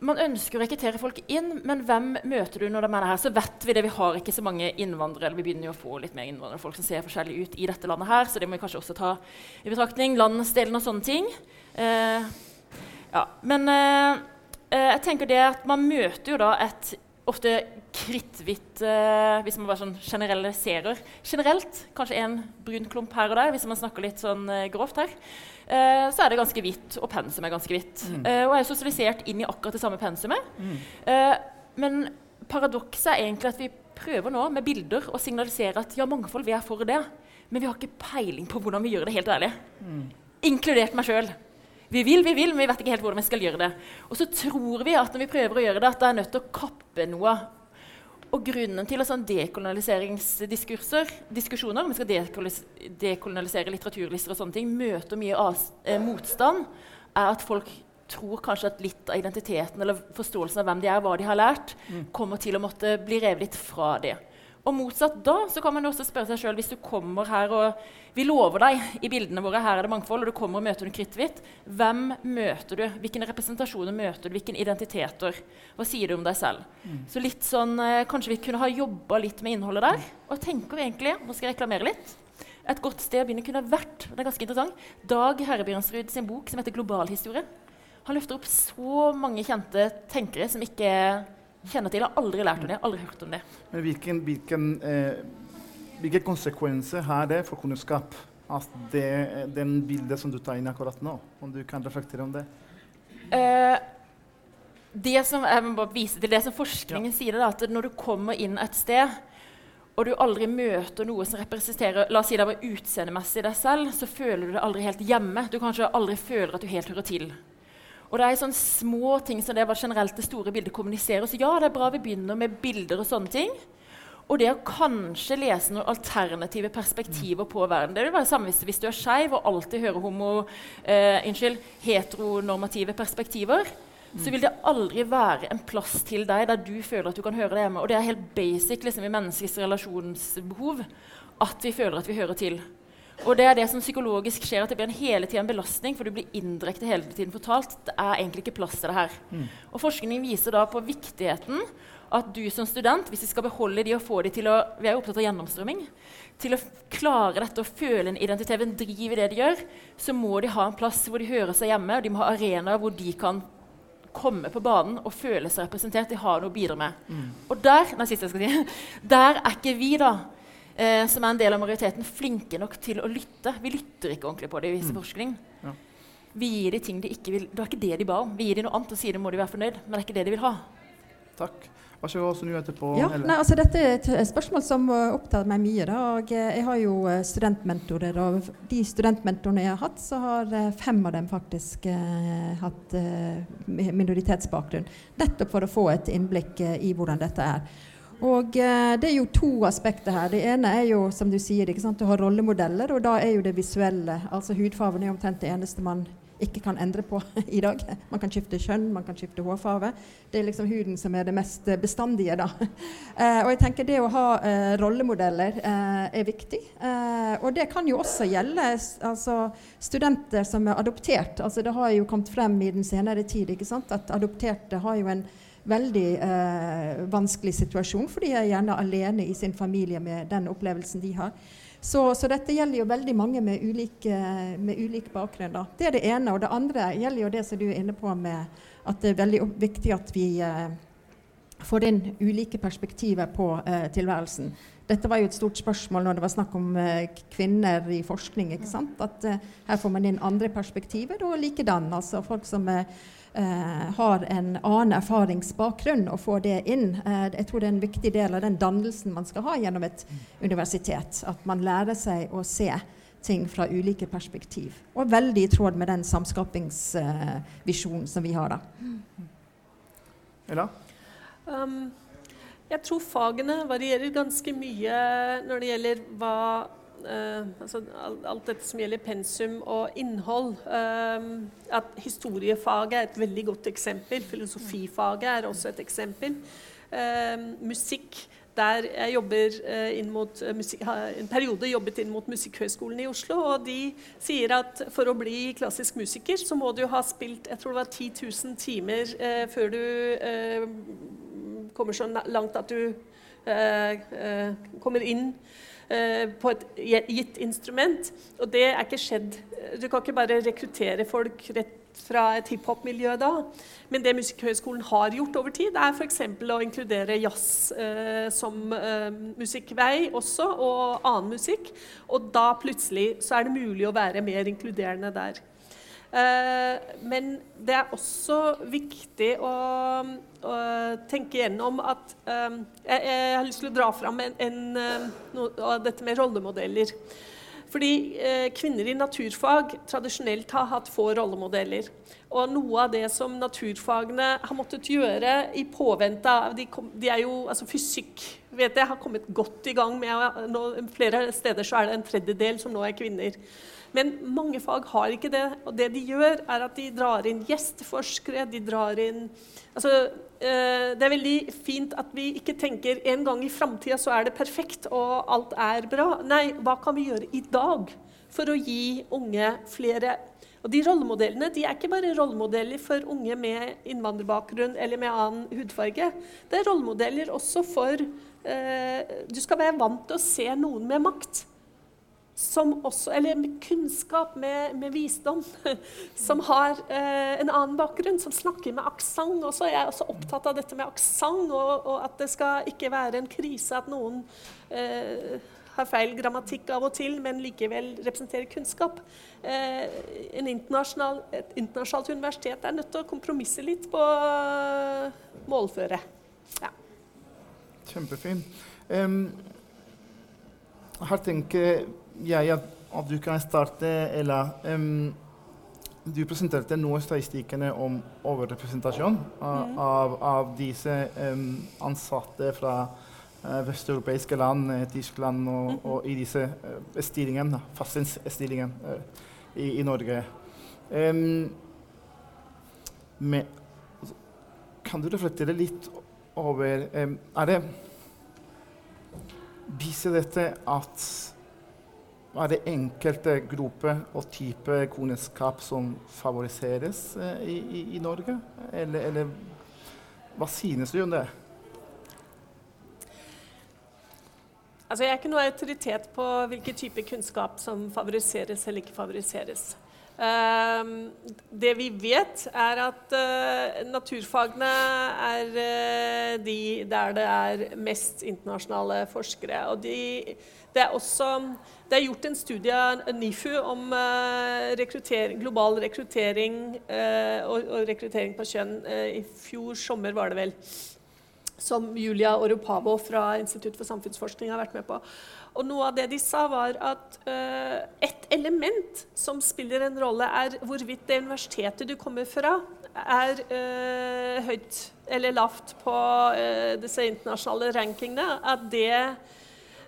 man ønsker å rekruttere folk inn, men hvem møter du når de er her? Så vet vi det, vi har ikke så mange innvandrere, eller vi begynner jo å få litt mer innvandrere, folk som ser forskjellig ut i dette landet her, så det må vi kanskje også ta i betraktning. Landsdelen og sånne ting. Eh, ja, men eh, eh, jeg tenker det at man møter jo da et ofte kritthvitt eh, Hvis man bare sånn generaliserer generelt, kanskje en brun klump her og der, hvis man snakker litt sånn eh, grovt her, eh, så er det ganske hvitt, og pensum er ganske hvitt. Mm. Eh, og jeg er sosialisert inn i akkurat det samme pensumet. Mm. men paradokset er egentlig at vi prøver nå med bilder å signalisere at ja, mangfold, vi er for det, men vi har ikke peiling på hvordan vi gjør det, helt ærlig. Mm. Inkludert meg sjøl. Vi vil, vi vil, men vi vet ikke helt hvordan vi skal gjøre det. Og så tror vi at når vi prøver å gjøre det, at det er nødt til å kappe noe. Og grunnen til at sånn dekolonialiseringsdiskurser, diskusjoner, om vi skal dekolonialisere litteraturlister og sånne ting, møter mye eh, motstand, er at folk tror kanskje at litt av identiteten eller forståelsen av hvem de er, hva de har lært, mm. kommer til å måtte bli revet litt fra det. Og motsatt da så kan man også spørre seg sjøl hvis du kommer her og vi lover deg i bildene våre her er det mangfold, og du kommer og møter noe kritthvit. Hvem møter du? Hvilke representasjoner møter du? Hvilke identiteter? Hva sier du om deg selv? Mm. Så litt sånn, eh, Kanskje vi kunne ha jobba litt med innholdet der. Og tenker egentlig, nå skal jeg reklamere litt, et godt sted å begynne kunne vært det er ganske interessant, Dag Herrebjørnsrud sin bok som heter 'Globalhistorie'. Han løfter opp så mange kjente tenkere som ikke kjenner til. Jeg har aldri lært om det, aldri hørt om det. Men hvilken, hvilken, eh, hvilke konsekvenser har det for kunnskap? Altså det, den bildet som du tar inn akkurat nå, om du kan reflektere om det? Eh, det som, jeg må bare vise til det som forskningen ja. sier, da, at når du kommer inn et sted og du aldri møter noe som representerer la oss si det var utseendemessig deg selv, så føler du deg aldri helt hjemme. Du kanskje aldri føler at du helt hører til. Og det er sånne små ting som det var generelt det store bildet kommuniserer. Så ja, det er bra vi begynner med bilder og sånne ting. Og det å kanskje lese noen alternative perspektiver på verden. Det vil være det samme hvis, hvis du er skeiv og alltid hører homo, eh, heteronormative perspektiver. Så vil det aldri være en plass til deg der du føler at du kan høre det hjemme. Og det er helt basic liksom, i menneskets relasjonsbehov at vi føler at vi hører til. Og det er det som psykologisk skjer, at det blir en hele tiden en belastning, for du blir indirekte hele tiden fortalt. Det er egentlig ikke plass til det her. Mm. Og forskning viser da på viktigheten at du som student, hvis vi skal beholde de og få de til å Vi er jo opptatt av gjennomstrømming. Til å klare dette og føle en identitet, en driv i det de gjør, så må de ha en plass hvor de hører seg hjemme, og de må ha arenaer hvor de kan komme på banen og føle seg representert. De har noe å bidra med. Mm. Og der, nei, siste jeg skal si, [laughs] der er ikke vi, da eh, som er en del av majoriteten, flinke nok til å lytte. Vi lytter ikke ordentlig på det, viser mm. forskning. Ja. Vi gir de ting de ikke vil Det var ikke det de ba om. Vi gir de noe annet og sier det må de være fornøyd, men det er ikke det de vil ha. Takk. Vær så god, så nå etterpå. Ja, nei, altså Dette er et spørsmål som uh, opptar meg mye. Da. Og, uh, jeg har jo uh, studentmentorer, og de studentmentorene jeg har hatt, så har fem av dem faktisk eh, hatt minoritetsbakgrunn. Nettopp for å få et innblikk eh, i hvordan dette er. Og eh, Det er jo to aspekter her. Det ene er jo, som du sier, du har rollemodeller, og da er jo det visuelle. Altså Hudfargen er omtrent det eneste man ikke kan endre på [laughs] i dag. Man kan skifte kjønn, man kan skifte hårfarge. Det er liksom huden som er det mest bestandige, da. [laughs] Eh, og jeg tenker det å ha eh, rollemodeller eh, er viktig. Eh, og det kan jo også gjelde altså, studenter som er adoptert. Altså, det har jo kommet frem i den senere tid ikke sant? at adopterte har jo en veldig eh, vanskelig situasjon, for de er gjerne alene i sin familie med den opplevelsen de har. Så, så dette gjelder jo veldig mange med ulik, eh, med ulik bakgrunn. Da. Det er det ene. Og det andre gjelder jo det som du er inne på med at det er veldig viktig at vi eh, får inn ulike perspektiver på eh, tilværelsen. Dette var jo et stort spørsmål når det var snakk om eh, kvinner i forskning. ikke sant? At eh, her får man inn andre perspektiver, og likedan. Altså folk som eh, eh, har en annen erfaringsbakgrunn, og får det inn. Eh, jeg tror det er en viktig del av den dannelsen man skal ha gjennom et universitet. At man lærer seg å se ting fra ulike perspektiv. Og veldig i tråd med den samskapingsvisjonen som vi har da. Ella? Um, jeg tror fagene varierer ganske mye når det gjelder hva eh, altså al- alt dette som gjelder pensum og innhold. Um, at historiefaget er et veldig godt eksempel. Filosofifaget er også et eksempel. Um, musikk der jeg jobber eh, inn mot eh, har en periode jobbet inn mot Musikkhøgskolen i Oslo, og de sier at for å bli klassisk musiker, så må du ha spilt jeg tror det var 10 000 timer eh, før du eh, kommer så langt at du eh, eh, kommer inn eh, på et gitt instrument. Og det er ikke skjedd. Du kan ikke bare rekruttere folk rett fra et hiphop-miljø da. Men det Musikkhøgskolen har gjort over tid, er f.eks. å inkludere jazz eh, som eh, musikkvei også, og annen musikk. Og da plutselig så er det mulig å være mer inkluderende der. Eh, men det er også viktig å tenke gjennom at eh, jeg, jeg har lyst til å dra fram en, en, eh, noe av dette med rollemodeller. Fordi eh, kvinner i naturfag tradisjonelt har hatt få rollemodeller. Og noe av det som naturfagene har måttet gjøre i påvente av De, de er jo, altså Fysikk vet jeg, har kommet godt i gang med nå, Flere steder så er det en tredjedel som nå er kvinner. Men mange fag har ikke det. Og det de gjør, er at de drar inn gjesteforskere. De drar inn Altså, det er veldig fint at vi ikke tenker en gang i framtida så er det perfekt og alt er bra. Nei, hva kan vi gjøre i dag for å gi unge flere Og de rollemodellene de er ikke bare rollemodeller for unge med innvandrerbakgrunn eller med annen hudfarge. Det er rollemodeller også for eh, Du skal være vant til å se noen med makt også, eller med kunnskap, med, med visdom, [laughs] som har eh, en annen bakgrunn, som snakker med aksent. Så er jeg også opptatt av dette med aksent, og, og at det skal ikke være en krise at noen eh, har feil grammatikk av og til, men likevel representerer kunnskap. Eh, internasjonal, et internasjonalt universitet er nødt til å kompromisse litt på eh, målføre. Ja. Kjempefin. Um, her tenker jeg ja, at du kan starte, Ella. um, du presenterte noen statistikkene om overrepresentasjon av, av, av disse um, ansatte fra uh, vesteuropeiske land, eh, Tyskland, og, og i disse uh, stillingene, faste stillingene eh, i, i Norge. Um, med, kan du reflektere litt over Er det Viser dette at er det enkelte grupper og type kunnskap som favoriseres eh, i, i, i Norge? Eller, eller hva synes du om det? Altså, jeg er ikke noe autoritet på hvilken type kunnskap som favoriseres eller ikke favoriseres. Ehm, det vi vet, er at uh, naturfagene er uh, de der det er mest internasjonale forskere. Og de, det er også det er gjort en studie av NIFU om eh, rekruttering, global rekruttering eh, og, rekruttering på kjønn eh, i fjor sommer, var det vel. som Julia Oropavo fra Institutt for samfunnsforskning har vært med på. Og noe av det de sa, var at uh, et element som spiller en rolle, er hvorvidt det universitetet du kommer fra, er høyt eller lavt på disse internasjonale rankingene. At det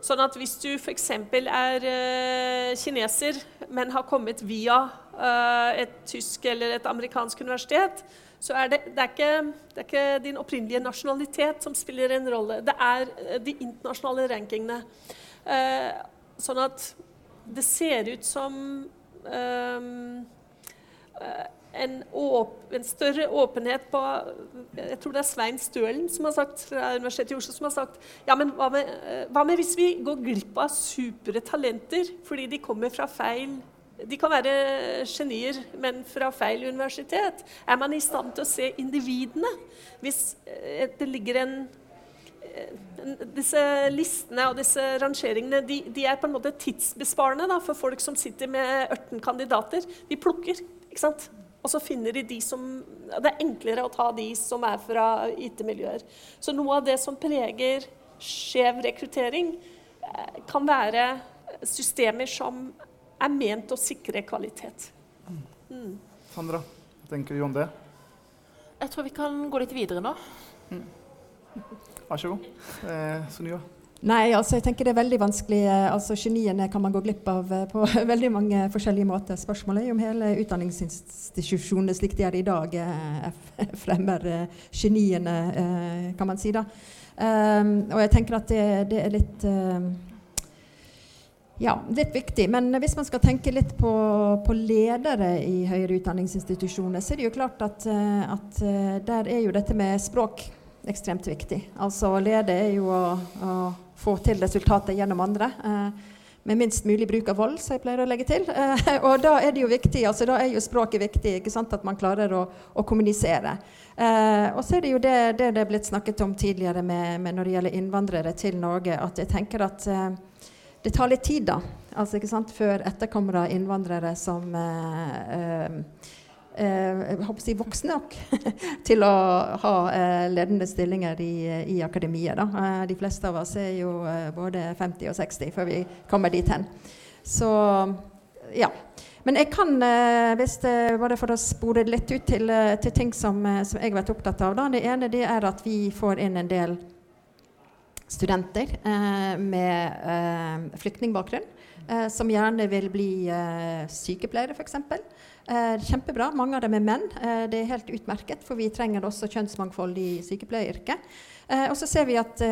Sånn at hvis du f.eks. er uh, kineser, men har kommet via uh, et tysk eller et amerikansk universitet, så er det, det, er ikke, det, er ikke, din opprinnelige nasjonalitet som spiller en rolle. Det er uh, de internasjonale rankingene. sånn at det ser ut som en, en, større åpenhet på Jeg tror det er Svein Stølen som har sagt, fra Universitetet i Oslo som har sagt ja, men hva med, eh, hva med hvis vi går glipp av supre talenter fordi de kommer fra feil de kan være genier, men fra feil universitet. Er man i stand til å se individene? Hvis eh, det ligger en eh, disse listene og disse rangeringene de, de er på en måte tidsbesparende da, for folk som sitter med 18 kandidater. De plukker. ikke sant? Og så finner de de som Det er enklere å ta de som er fra IT-miljøer. Så noe av det som preger skjev rekruttering, eh, kan være systemer som er ment å sikre kvalitet. Mm. Sandra, hva tenker du om det? Jeg tror vi kan gå litt videre nå. Mm. Vær så god. Eh, Sunniva? Nei, altså jeg tenker det er veldig vanskelig. Eh, altså Geniene kan man gå glipp av eh, på [laughs] veldig mange forskjellige måter. Spørsmålet er om hele utdanningsinstitusjonene slik de er i dag, eh, [laughs] fremmer geniene, kan man si. da. Um, og jeg tenker at det, det er litt um, ja, litt viktig. Men hvis man skal tenke litt på, på ledere i høyere utdanningsinstitusjoner, så er det jo klart at, at der er jo dette med språk ekstremt viktig. Altså lede er jo å, å få til resultater gjennom andre. Eh, med minst mulig bruk av vold, som jeg pleier å legge til. Eh, og da er det jo viktig, altså da er jo språket viktig, ikke sant, at man klarer å, å kommunisere. Eh, og så er det jo det det, er blitt snakket om tidligere med, med når det gjelder innvandrere til Norge, at jeg tenker at det tar litt tid da, altså ikke sant, før etterkommere av innvandrere som eh, eh eh, si, voksne nok [laughs] til å ha eh, ledende stillinger i, i akademiet. Eh, de fleste av oss er jo eh, både 50 og 60 før vi kommer dit hen. Så ja. Men jeg kan, eh, hvis det, bare for å spore litt ut til, eh, til ting som, som, jeg har vært opptatt av da. Det ene det er at vi får inn en del studenter med flyktningbakgrunn. som gjerne vil bli sykepleiere, f.eks. Eh, kjempebra. Mange av dem er menn. Eh, det er helt utmerket, for vi trenger også kjønnsmangfold i sykepleieryrket. Eh, og så ser vi at,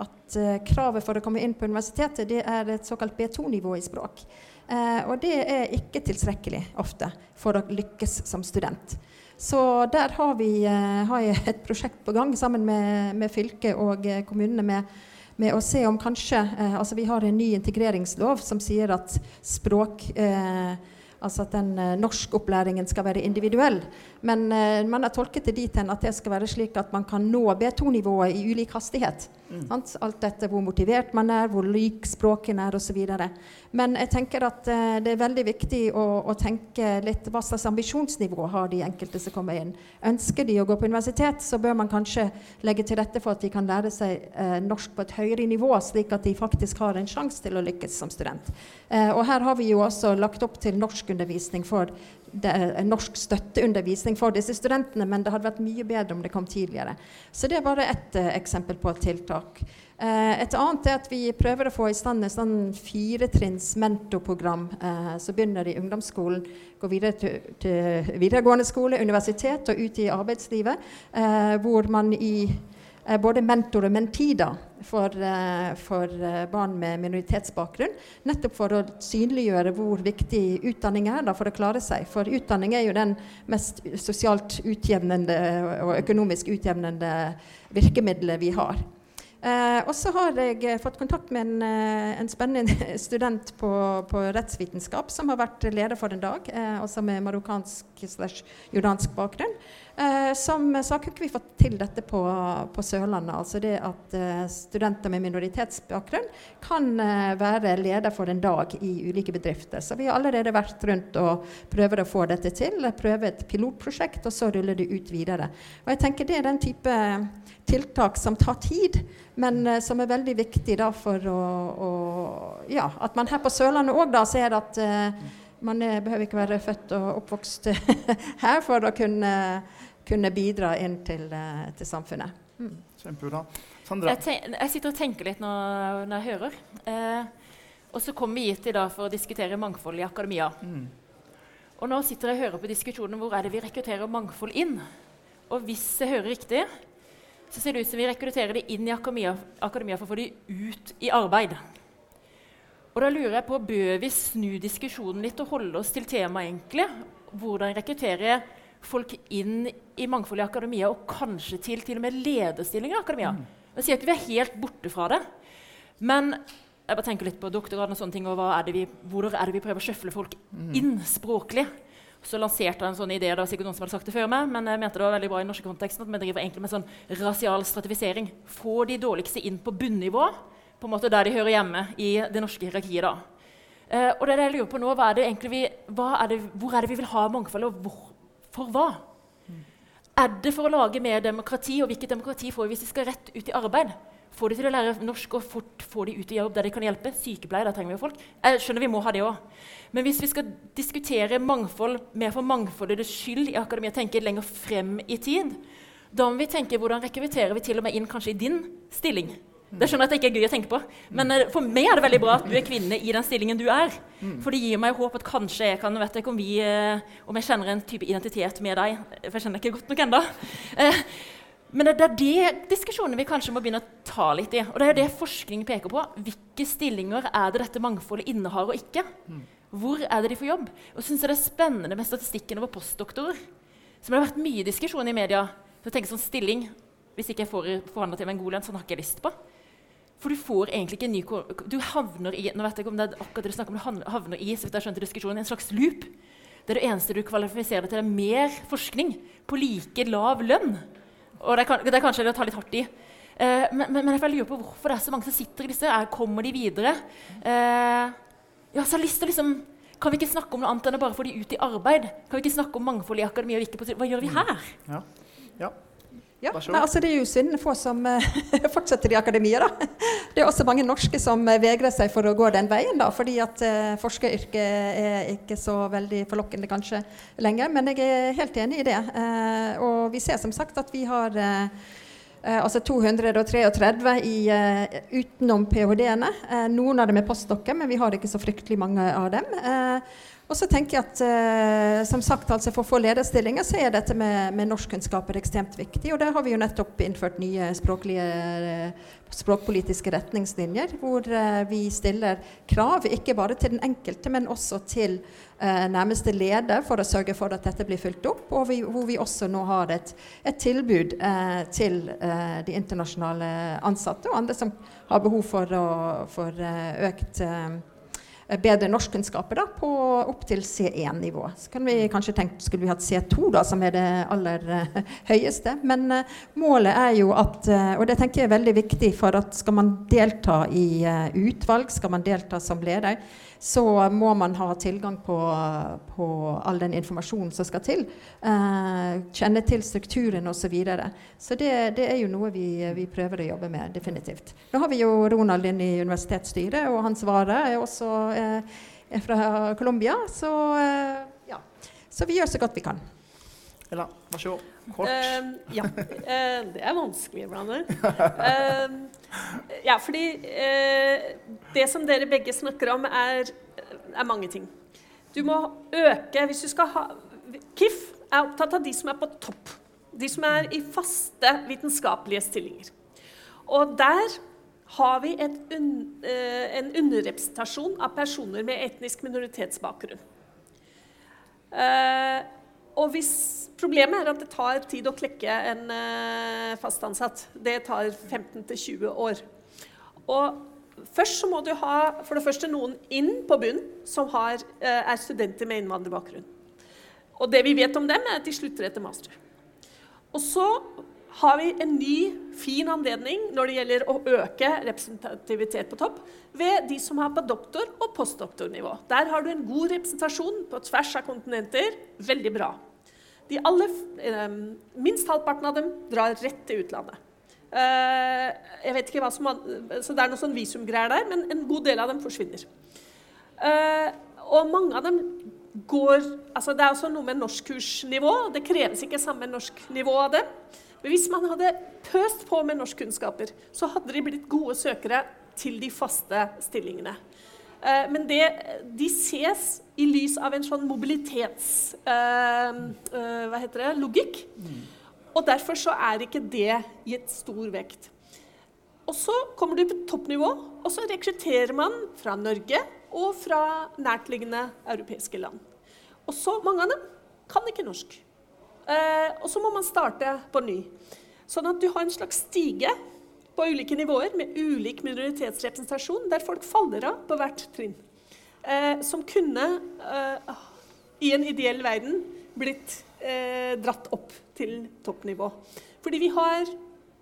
at kravet for å komme inn på universitetet det er et såkalt B2-nivå i språk. Eh, og det er ikke tilstrekkelig ofte for å lykkes som student. Så der har, vi, har jeg et prosjekt på gang sammen med, med fylket og kommunene med med å se om kanskje altså Vi har en ny integreringslov som sier at språk eh, Altså at den uh, norskopplæringen skal være individuell. Men uh, man har tolket det dit hen at det skal være slik at man kan nå B2-nivået i ulik hastighet. Mm. Alt dette hvor motivert man er, hvor lik språkene er osv. Men jeg tenker at uh, det er veldig viktig å, å, tenke litt hva slags ambisjonsnivå har de enkelte som kommer inn. Ønsker de å gå på universitet, så bør man kanskje legge til rette for at de kan lære seg norsk på et høyere nivå, slik at de faktisk har en sjanse til å lykkes som student. og her har vi jo også lagt opp til norsk norskundervisning for norsk støtteundervisning for disse studentene, men det hadde vært mye bedre om det kom tidligere. Så det er bare ett uh, eksempel på et tiltak. Uh, et annet er at vi prøver å få i stand et sånn firetrinns mentorprogram eh, som begynner i ungdomsskolen, går videre til, til, videregående skole, universitet og ut i arbeidslivet, hvor man i både mentor og mentida for, eh, for, eh, barn med minoritetsbakgrunn. Nettopp for å synliggjøre hvor viktig utdanning er da, for å klare seg. For utdanning er jo den mest sosialt utjevnende og økonomisk utjevnende virkemiddelet vi har. Eh, og så har jeg eh, fått kontakt med en, eh, en spennende [laughs] student på, på, rettsvitenskap som har vært leder for en dag, eh, også med marokkansk slash jordansk bakgrunn. Eh, som sa kunne vi fått til dette på, på Sørlandet. Altså det at eh, studenter med minoritetsbakgrunn kan være leder for en dag i ulike bedrifter. Så vi har allerede vært rundt og prøver å få dette til. Prøve et pilotprosjekt, og så ruller det ut videre. Og jeg tenker det er den type tiltak som tar tid, men uh, som er veldig viktig da, for å, å, Ja, at man her på Sørlandet òg ser at uh, man er, behøver ikke være født og oppvokst [laughs] her for å kunne, kunne bidra inn til, uh, til samfunnet. Mm. Kjempebra. Sandra? Jeg, jeg, sitter og tenker litt når, når jeg hører. og så kommer vi hit i dag for å diskutere mangfold i akademia. Mm. Og nå sitter jeg og hører på diskusjonen hvor er det vi rekrutterer mangfold inn. Og hvis jeg hører riktig, så ser det ut som vi rekrutterer de inn i akademia, akademia for å få de ut i arbeid. Og da lurer jeg på, Bør vi snu diskusjonen litt og holde oss til temaet? egentlig? Hvordan rekruttere folk inn i mangfold i akademia, og kanskje til til og med lederstillinger i akademia? Mm. Jeg sier ikke vi er helt borte fra det, men jeg bare tenker litt på doktorgraden og sånne ting, og er vi, hvor er det vi prøver å sjøfle folk mm. inn språklig? Så lanserte jeg en sånn idé. Det var sikkert noen som hadde sagt det før meg, men jeg mente det var veldig bra i den norske konteksten at vi driver egentlig med sånn rasial stratifisering. Få de dårligste inn på bunnivå, på en måte der de hører hjemme i det norske hierarkiet. da. Eh, og det er det jeg lurer på nå, hva er vi, er det, Hvor er det vi vil ha mangfold, og hvor, for hva? Mm. Er det for å lage mer demokrati, og hvilket demokrati får vi hvis vi skal rett ut i arbeid? Få de til å lære norsk og fort få de ut i jobb der de kan hjelpe. Sykepleier, der trenger vi jo folk. Jeg skjønner vi må ha det òg. Men hvis vi skal diskutere mangfold mer for mangfoldets skyld i akademia, tenke lenger frem i tid, da må vi tenke hvordan rekrutterer vi til og med inn kanskje i din stilling. Det skjønner jeg at det ikke er gøy å tenke på. Men uh, for meg er det veldig bra at du er kvinne i den stillingen du er. For det gir meg håp at kanskje jeg kan vet ikke om, vi, uh, om jeg kjenner en type identitet med deg. For jeg kjenner ikke godt nok ennå. Men det er det diskusjonene vi kanskje må begynne å ta litt i. Og det er det forskning peker på. Hvilke stillinger er det dette mangfoldet innehar og ikke? Hvor er det de får jobb? Og synes jeg det er spennende med statistikken over postdoktorer. Som det har vært mye diskusjon i media. Så tenker sånn stilling, Hvis ikke jeg får forhandla til meg en god lønn, sånn har ikke jeg lyst på. For du får egentlig ikke en ny Du havner i nå vet jeg ikke om det er akkurat det du snakker om, du havner i så vidt jeg skjønte diskusjonen, en slags loop. Det er det eneste du kvalifiserer deg til, er mer forskning på like lav lønn. Og det er, det er kanskje å ta litt hardt i. Eh, men, men, jeg lurer på hvorfor det er så mange som sitter i disse. Er, kommer de videre? Eh, ja, så jeg har lyst til liksom, Kan vi ikke snakke om noe annet enn å bare få de ut i arbeid? Kan vi ikke snakke om mangfold i akademia? Hva gjør vi her? Ja. ja. Ja, nei, altså Det er jo synd få som uh, [laughs] fortsetter i akademia. da. Det er også mange norske som uh, vegrer seg for å gå den veien. da, Fordi at uh, forskeryrket er ikke så veldig forlokkende kanskje lenger. Men jeg er helt enig i det. Uh, og vi ser som sagt at vi har altså 233 i, utenom ph.d.-ene. noen av dem er postdokker, men vi har ikke så fryktelig mange av dem. Og så tenker jeg at eh, som sagt, altså For å få lederstillinger så er dette med, med norskkunnskaper ekstremt viktig. Og der har vi jo nettopp innført nye eh, språkpolitiske retningslinjer, hvor eh, vi stiller krav ikke bare til den enkelte, men også til eh, nærmeste leder for å sørge for at dette blir fulgt opp. Og vi, hvor vi også nå har et, et tilbud eh, til eh, de internasjonale ansatte og andre som har behov for, å, for økt Eh, bedre norskkunnskaper på opptil C1-nivå. Så kan vi kanskje tenke skulle vi hatt C2, da, som er det aller uh, høyeste. Men uh, målet er jo at uh, Og det tenker jeg er veldig viktig for at skal man delta i utvalg, skal man delta som leder, så må man ha tilgang på, på all den informasjonen som skal til. Eh, kjenne til strukturen osv. Så, videre. så det, det, er jo noe vi, vi, prøver å jobbe med, definitivt. Nå har vi jo Ronald inn i universitetsstyret, og hans vare er også eh, er fra Colombia. Så, eh, ja. så vi gjør så godt vi kan. Ella, vær så god. Kort. Uh, ja. Uh, [laughs] det er vanskelig iblant. Uh, ja, fordi det som dere begge snakker om, er, er, mange ting. Du må øke Hvis du skal ha KIF er opptatt av de som er på topp. De som er i faste vitenskapelige stillinger. Og der har vi un, en underrepresentasjon av personer med etnisk minoritetsbakgrunn. Uh, og hvis Problemet er at det tar tid å klekke en uh, fast ansatt. Det tar 15-20 år. Og først så må du ha for det første noen inn på bunnen som har, er studenter med innvandrerbakgrunn. Og det vi vet om dem, er at de slutter etter master. Og så har vi en ny, fin anledning når det gjelder å øke representativitet på topp, ved de som har på doktor- og postdoktornivå. Der har du en god representasjon på tvers av kontinenter. Veldig bra. De aller, eh, minst halvparten av dem drar rett til utlandet. Eh, jeg vet ikke hva som, så Det er noe sånn visumgreier der, men en god del av dem forsvinner. Eh, og mange av dem går altså Det er også noe med norskkursnivå. Det kreves ikke samme norsknivå av dem. Men hvis man hadde pøst på med norskkunnskaper, så hadde de blitt gode søkere til de faste stillingene. Eh, men det, de ses i lys av en sånn mobilitets... Uh, uh, hva heter det? Logikk. Mm. Og derfor så er ikke det gitt stor vekt. Og så kommer du på toppnivå, og så rekrutterer man fra Norge og fra nærtliggende europeiske land. Og så mange av dem kan ikke norsk. Uh, og så må man starte på ny. Sånn at du har en slags stige på ulike nivåer med ulik minoritetsrepresentasjon, der folk faller av på hvert trinn. Eh, som kunne, eh, i en ideell verden, blitt eh, dratt opp til toppnivå. Fordi vi har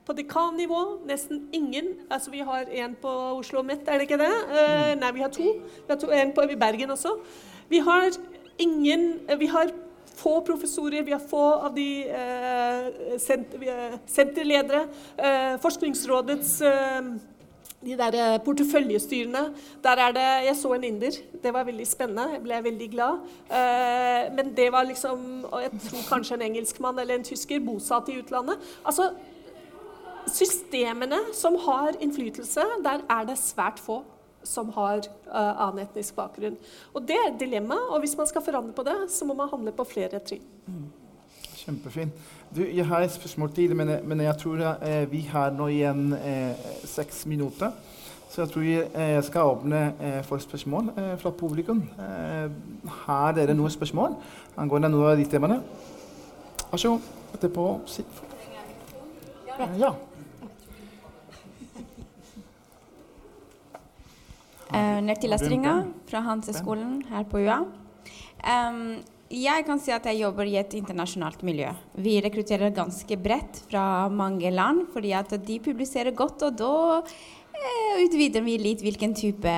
på dekannivå nesten ingen Altså vi har en på Oslo Met, er det ikke det? Eh, nei, vi har to. Vi har to, en på Bergen også. Vi har ingen Vi har få professorer, vi har få av de eh, senterledere. Eh, Forskningsrådets eh, de der eh, porteføljestyrene. Der er det Jeg så en inder. Det var veldig spennende. Jeg ble veldig glad. Eh, men det var liksom jeg tror kanskje en engelskmann eller en tysker bosatt i utlandet. Altså Systemene som har innflytelse, der er det svært få som har uh, annen etnisk bakgrunn. Og Det er et dilemma, og hvis man skal forandre på det, så må man handle på flere trinn. Mm. Kjempefint. Du, jeg har et spørsmål til, men, men jeg tror eh, vi har nå igjen eh, seks minutter. Så jeg tror jeg eh, skal åpne eh, for spørsmål eh, fra publikum. Har dere noen spørsmål angående noen av de temaene? Vær så god. Etterpå. Ja. Uh, til Stringa fra Hanseskolen her på UiA. Um, jeg kan si at jeg jobber i et internasjonalt miljø. Vi rekrutterer ganske bredt fra mange land, fordi at de publiserer godt, og da uh, utvider vi litt hvilken type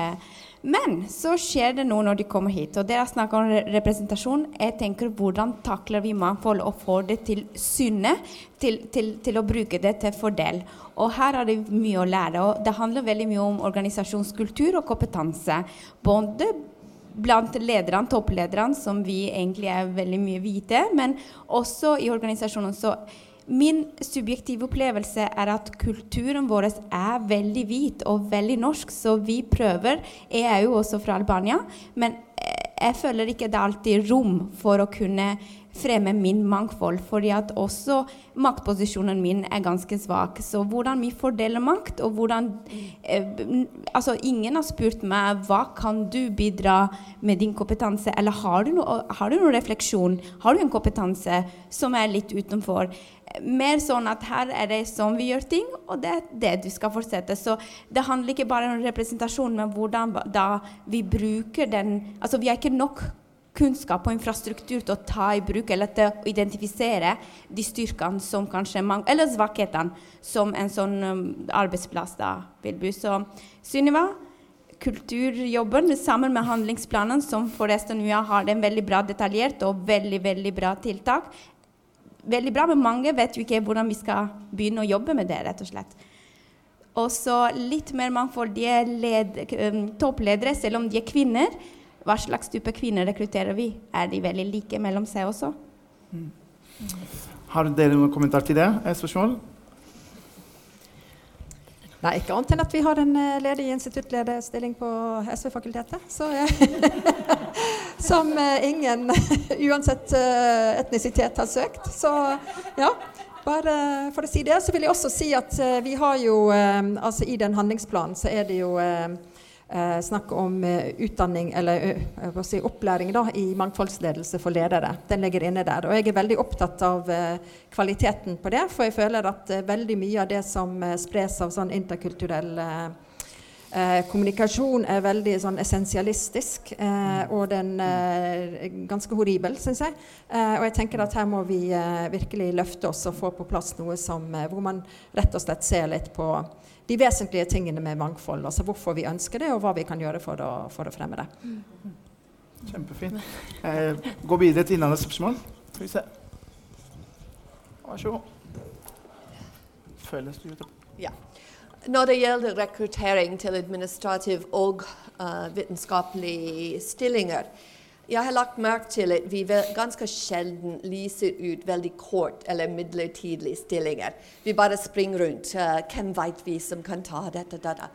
men så skjer det noe når de kommer hit. Og dere snakker om representasjon. Jeg tenker hvordan takler vi mangfold og får det til synet til, til, til, å bruke det til fordel. Og her er det mye å lære. Og det handler veldig mye om organisasjonskultur og kompetanse. Både blant lederne, topplederne, som vi egentlig er veldig mye hvite, men også i organisasjonen. så Min subjektive opplevelse er at kulturen vår er veldig hvit og veldig norsk, så vi prøver. Jeg er jo også fra Albania, men jeg føler ikke det alltid rom for å kunne fremme min mangfold, fordi at også maktposisjonen min er ganske svak. Så hvordan vi fordeler makt, og hvordan eh, Altså, ingen har spurt meg hva kan du bidra med din kompetanse, eller har du, no, har du noen refleksjon? Har du en kompetanse som er litt utenfor? mer sånn at her er det sånn vi gjør ting, og det er det du skal fortsette. Så det handler ikke bare om representasjon, men hvordan da vi bruker den Altså vi har ikke nok kunnskap og infrastruktur til å ta i bruk eller til å identifisere de styrkene som kanskje mangler, eller svakhetene som en sånn um, arbeidsplass da vil by. Så Sunniva, kulturjobben sammen med handlingsplanen, som forresten UiA har en veldig bra detaljert og veldig, veldig bra tiltak, veldig bra, men mange vet jo ikke hvordan vi skal begynne å jobbe med det, rett og slett. Og så litt mer mangfoldige led, um, toppledere, selv om de er kvinner. Hva slags type kvinner rekrutterer vi? Er de veldig like mellom seg også? Mm. Har dere noen kommentar til det? Spørsmål? Nei, ikke annet enn at vi har en uh, ledig instituttlederstilling på SV-fakultetet. [laughs] som uh, ingen, [laughs] uansett etnisitet, har søkt. Så ja, bare for å si det. Så vil jeg også si at vi har jo Altså i den handlingsplanen så er det jo eh, snakk om eh, utdanning, eller uh, si, opplæring da, i mangfoldsledelse for ledere. Den ligger inne der. Og jeg er veldig opptatt av eh, kvaliteten på det, for jeg føler at eh, veldig mye av det som spres av sånn interkulturell kommunikasjon, er veldig sånn essensialistisk, og den er ganske horribel, syns jeg. og jeg tenker at her må vi virkelig løfte oss og få på plass noe som, hvor man rett og slett ser litt på de vesentlige tingene med mangfold. Altså hvorfor vi ønsker det, og hva vi kan gjøre for å, for å fremme det. Kjempefint. Eh, gå videre til Innlandets spørsmål. Skal vi se. Vær så god. Føles det ut? Ja. Når det gjelder rekruttering til administrativ og uh, vitenskapelige stillinger, jeg har lagt merke til at vi ganske sjelden lyser ut veldig kort eller midlertidige stillinger. Vi bare springer rundt. Uh, hvem vet vi som kan ta dette? dette.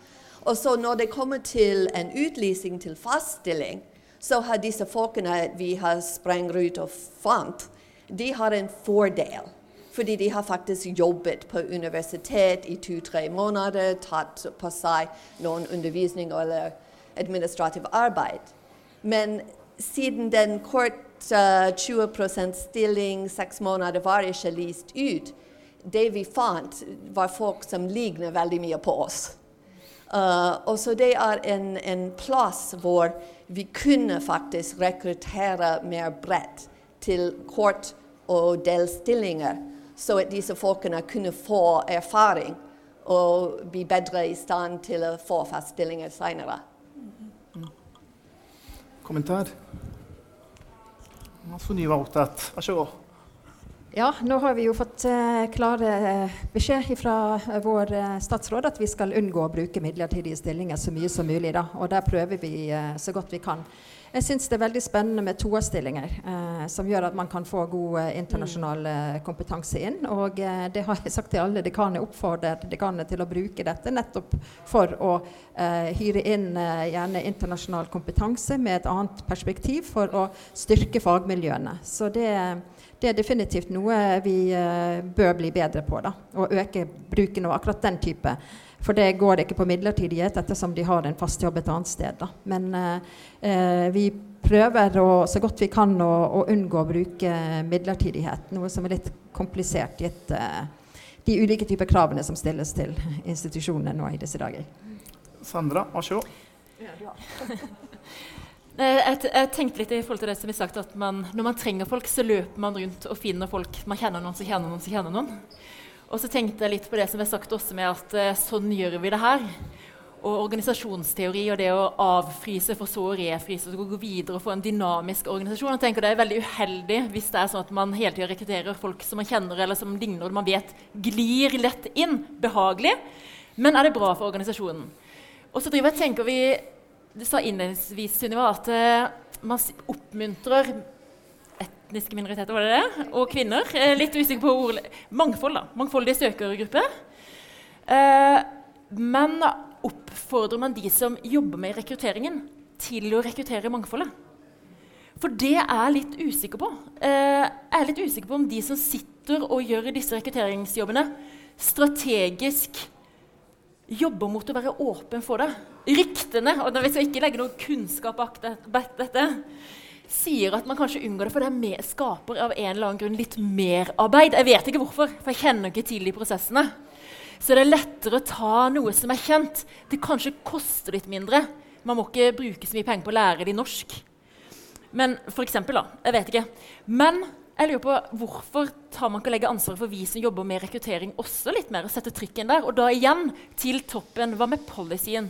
Og så når det kommer til en utlysing til fast stilling, så har disse folkene vi har sprengt ut og fant, de har en fordel. Fordi de har faktisk jobbet på universitet i to-tre måneder, tatt på seg noen undervisning eller administrativt arbeid. Men siden den kort uh, 20 stilling, seks måneder, var ikke lyst ut, det vi fant, var folk som ligner veldig mye på oss. Uh, og så det er en, en, plass hvor vi kunne faktisk rekruttere mer bredt til kort- og delstillinger, så at disse folkene kunne få erfaring og bli bedre i stand til å få fast stillinger senere kommentar? Sunniva var opptatt. Vær så god. Ja, nå har vi jo fått eh, klare uh, beskjed fra vår vår statsråd at vi skal unngå å bruke midlertidige stillinger så mye som mulig. Da. Og der prøver vi så godt vi kan. Jeg syns det er veldig spennende med toerstillinger, eh, som gjør at man kan få god eh, internasjonal eh, kompetanse inn. Og eh, det har jeg sagt til alle dekaner. Oppfordrer dekanene til å bruke dette nettopp for å eh, hyre inn eh, gjerne internasjonal kompetanse med et annet perspektiv for å styrke fagmiljøene. Så det, det er definitivt noe vi bør bli bedre på. da, Å øke bruken av akkurat den type for det går ikke på midlertidighet ettersom de har en fast jobb et annet sted. Da. Men eh, vi prøver å, så godt vi kan å, å, unngå å bruke midlertidighet. Noe som er litt komplisert gitt eh, de ulike typer kravene som stilles til institusjonene nå i disse dager. Sandra, vær så god. [laughs] Jeg, jeg, tenkte litt i forhold til det som er sagt at man, Når man trenger folk, så løper man rundt og finner folk. Man kjenner noen som kjenner noen som kjenner noen. Og så tenkte jeg litt på det som er sagt også med at eh, sånn gjør vi det her. Og organisasjonsteori og det å avfryse for så å refryse og gå videre og få en dynamisk organisasjon. Jeg tenker Det er veldig uheldig hvis det er sånn at man hele tida rekrutterer folk som man kjenner eller som ligner og man vet glir lett inn. Behagelig. Men er det bra for organisasjonen? Og så driver jeg tenker vi, Du sa innledningsvis Sunniva, at uh, man oppmuntrer etniske minoriteter, var det det? Og kvinner. Eh, litt usikker på ord. Mangfold, da. Mangfoldige søkergrupper. Eh, men oppfordrer man de som jobber med rekrutteringen, til å rekruttere mangfoldet? For det er jeg litt usikker på. Eh, jeg er litt usikker på om de som sitter og gjør disse rekrutteringsjobbene, strategisk jobber mot å være åpen for det. Ryktene og Vi skal ikke legge noe kunnskap bak dette sier at man kanskje unngår det, for det mer, skaper av en eller annen grunn litt merarbeid. Jeg vet ikke hvorfor, for jeg kjenner ikke til de prosessene. Så det er lettere å ta noe som er kjent. Det kanskje koster litt mindre. Man må ikke bruke så mye penger på å lære det norsk. Men for eksempel, da. Jeg vet ikke. Men jeg lurer på hvorfor tar man ikke å legge ansvaret for vi som jobber med rekruttering, også litt mer og sette trykken der? Og da igjen til toppen. Hva med policyen?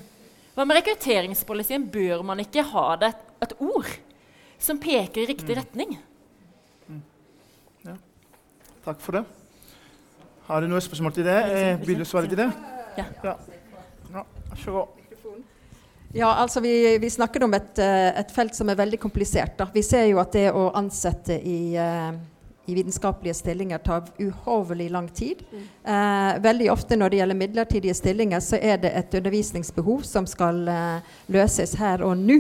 Hva med rekrutteringspolicyen? Bør man ikke ha det et ord? Som peker i riktig mm. retning. Mm. Ja. Takk for det. Har du noe spørsmål til det? Eh, vil du svare til det? Ja. ja. ja. Så ja, altså vi, vi, snakker om et, eh, et, felt som er veldig komplisert. Da. Vi ser jo at det å ansette i, uh, i vitenskapelige stillinger tar uhorvelig lang tid. Mm. Uh, veldig ofte når det gjelder midlertidige stillinger, så er det et undervisningsbehov som skal eh, løses her og nå.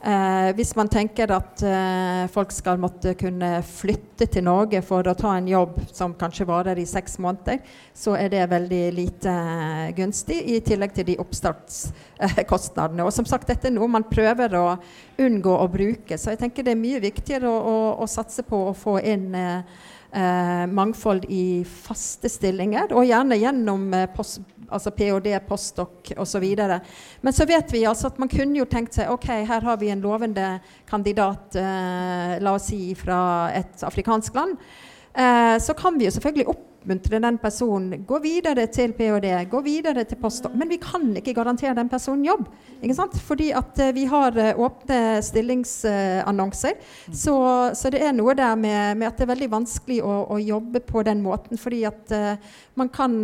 Eh, hvis man tenker at eh, folk skal måtte kunne flytte til Norge for å ta en jobb som kanskje varer i seks måneder, så er det veldig lite eh, gunstig, i tillegg til de oppstartskostnadene. og som sagt, dette er noe man prøver å unngå å bruke, så jeg tenker det er mye viktigere å, å, å satse på å få inn eh, eh, mangfold i faste stillinger, og gjerne gjennom eh, post, altså ph.d., postdoc osv. Men så vet vi altså at man kunne jo tenkt seg ok, her har vi en lovende kandidat, eh, la oss si fra et afrikansk land. Eh, så kan vi jo selvfølgelig opp oppmuntre den personen. Gå videre til ph.d., gå videre til postdoc. Men vi kan ikke garantere den personen jobb. ikke sant? Fordi at uh, vi har uh, åpne stillingsannonser. Uh, så, så, det er noe der med, med, at det er veldig vanskelig å, å jobbe på den måten. Fordi at man kan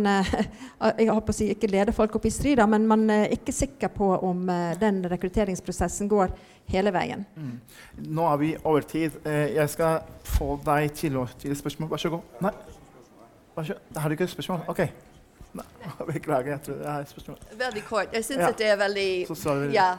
[laughs] Jeg håper å si ikke lede folk opp i strider, men man er ikke sikker på om den rekrutteringsprosessen går hele veien. Mm. Nå er vi over tid. jeg skal få deg til å stille spørsmål. Vær så god. Nei. Har du ikke et spørsmål? OK. [laughs] Beklager, jeg tror jeg har et spørsmål. Veldig kort. Jeg syns ja. det er veldig ja,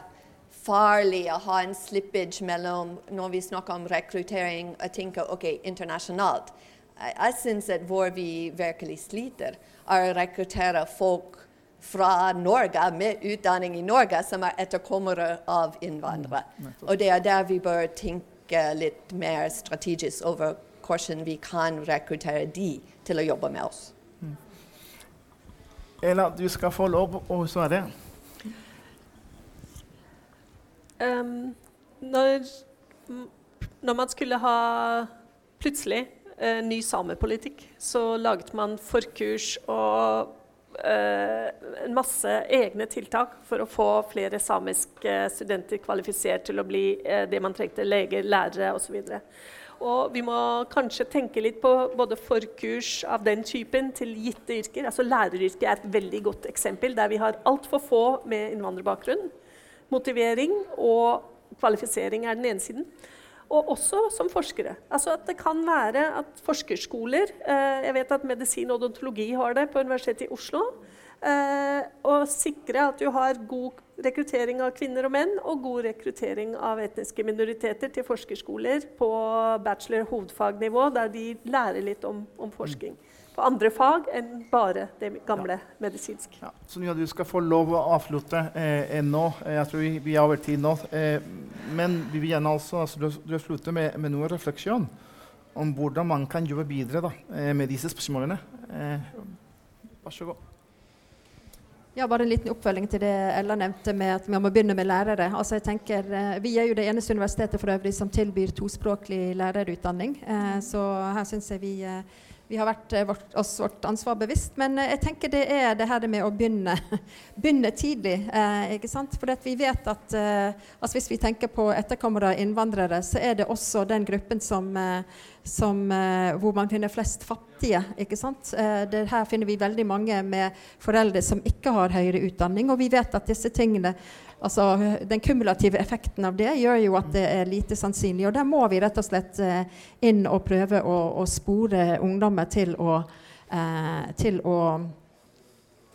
farlig å ha en slippage mellom når vi snakker om rekruttering og tenker OK, internasjonalt. Jeg, jeg syns at hvor vi virkelig sliter, er å rekruttere folk fra Norge med utdanning i Norge som er etterkommere av innvandrere. Mm, og det er der vi bør tenke litt mer strategisk over hvordan vi kan rekruttere de til å jobbe med oss. Mm. Ela, du skal få lov å svare. Um, når, når, man skulle ha plutselig uh, ny samepolitikk, så laget man forkurs og uh, en masse egne tiltak for å få flere samiske studenter kvalifisert til å bli uh, det man trengte, leger, lærere osv. Og vi må kanskje tenke litt på både forkurs av den typen til gitte yrker. Altså Læreryrket er et veldig godt eksempel, der vi har altfor få med innvandrerbakgrunn. Motivering og kvalifisering er den ene siden. Og også som forskere. Altså at det kan være at forskerskoler eh, Jeg vet at medisin og odontologi har det på Universitetet i Oslo. Eh, og sikre at du har god rekruttering av kvinner og menn, og god rekruttering av etniske minoriteter til forskerskoler på bachelor-hovedfagnivå, der de lærer litt om, om, forskning. På andre fag enn bare det gamle ja. medisinsk. Ja. Sonja, du skal få lov å avslutte eh, nå. Eh, jeg tror vi, vi, er over tid nå. Eh, men vi vil gjerne altså, altså du, slutte med, med noen refleksjon om hvordan man kan jobbe videre da, eh, med disse spørsmålene. Eh, vær så god. Ja, Bare en liten oppfølging til det Ella nevnte med at vi må begynne med lærere. Altså jeg tenker, eh, Vi er jo det eneste universitetet for øvrig som tilbyr tospråklig lærerutdanning. Eh, så her syns jeg vi eh, vi har vært eh, vårt, oss vårt ansvar bevisst. Men eh, jeg tenker det er det her med å begynne, [laughs] begynne tidlig. Eh, ikke sant? For vi vet at eh, altså hvis vi tenker på etterkommere av innvandrere, så er det også den gruppen som, eh, som hvor man finner flest fattige. ikke sant? Det, her finner vi veldig mange med foreldre som ikke har høyere utdanning. Og vi vet at disse tingene altså, den kumulative effekten av det gjør jo at det er lite sannsynlig. Og der må vi rett og slett eh, inn og prøve å, å spore ungdommer til å, eh, til å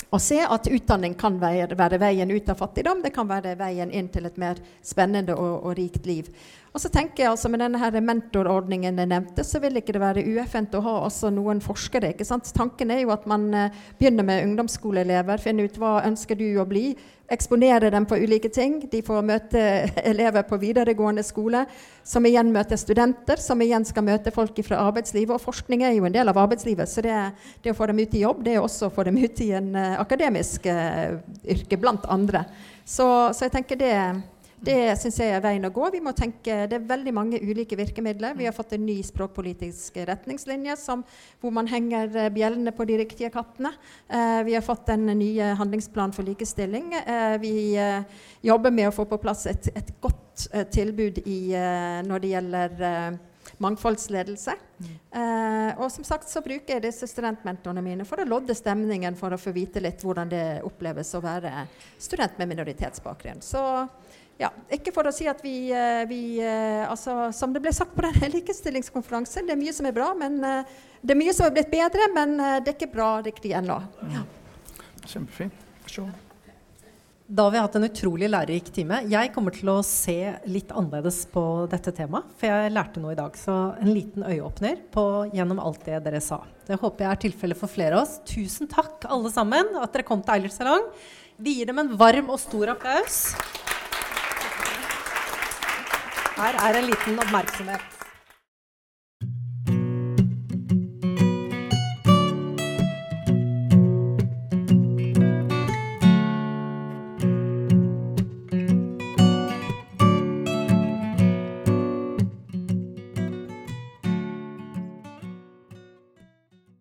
å se at utdanning kan være, være, veien ut av fattigdom. Det kan være veien inn til et mer spennende og, og rikt liv. Og så tenker jeg altså Med denne her mentorordningen jeg nevnte, så vil ikke det være ueffent å ha også noen forskere. ikke sant? Tanken er jo at man uh, begynner med ungdomsskoleelever, finner ut hva ønsker du å bli, eksponere dem for ulike ting. De får møte [laughs] elever på videregående skole, som igjen møter studenter, som igjen skal møte folk fra arbeidslivet. Og forskning er jo en del av arbeidslivet, så det, det å få dem ut i jobb, det er også å få dem ut i en uh, akademisk uh, yrke, blant andre. Så, så jeg tenker det det syns jeg er veien å gå. Vi må tenke, Det er veldig mange ulike virkemidler. Vi har fått en ny språkpolitisk retningslinje som, hvor man henger eh, bjellene på de riktige kattene. Eh, vi har fått en ny handlingsplan for likestilling. Eh, vi eh, jobber med å få på plass et, et godt eh, tilbud i, eh, når det gjelder mangfoldsledelse. Mm. Eh, og som sagt så bruker jeg disse studentmentorene mine for å lodde stemningen, for å få vite litt hvordan det oppleves å være student med minoritetsbakgrunn. Så ja, ikke for å si at vi, eh, vi eh, altså, Som det ble sagt på den [laughs] likestillingskonferansen, det er mye som er bra, men eh, det er mye som er blitt bedre, men det er ikke bra riktig ennå. Ja. Kjempefint. Da har vi hatt en utrolig lærerik time. Jeg kommer til å se litt annerledes på dette temaet, for jeg lærte noe i dag. Så en liten øyeåpner på, gjennom alt det dere sa. Det håper jeg er tilfellet for flere av oss. Tusen takk, alle sammen, at dere kom til Eilert Salong. Vi gir dem en varm og stor applaus. Her er en liten oppmerksomhet.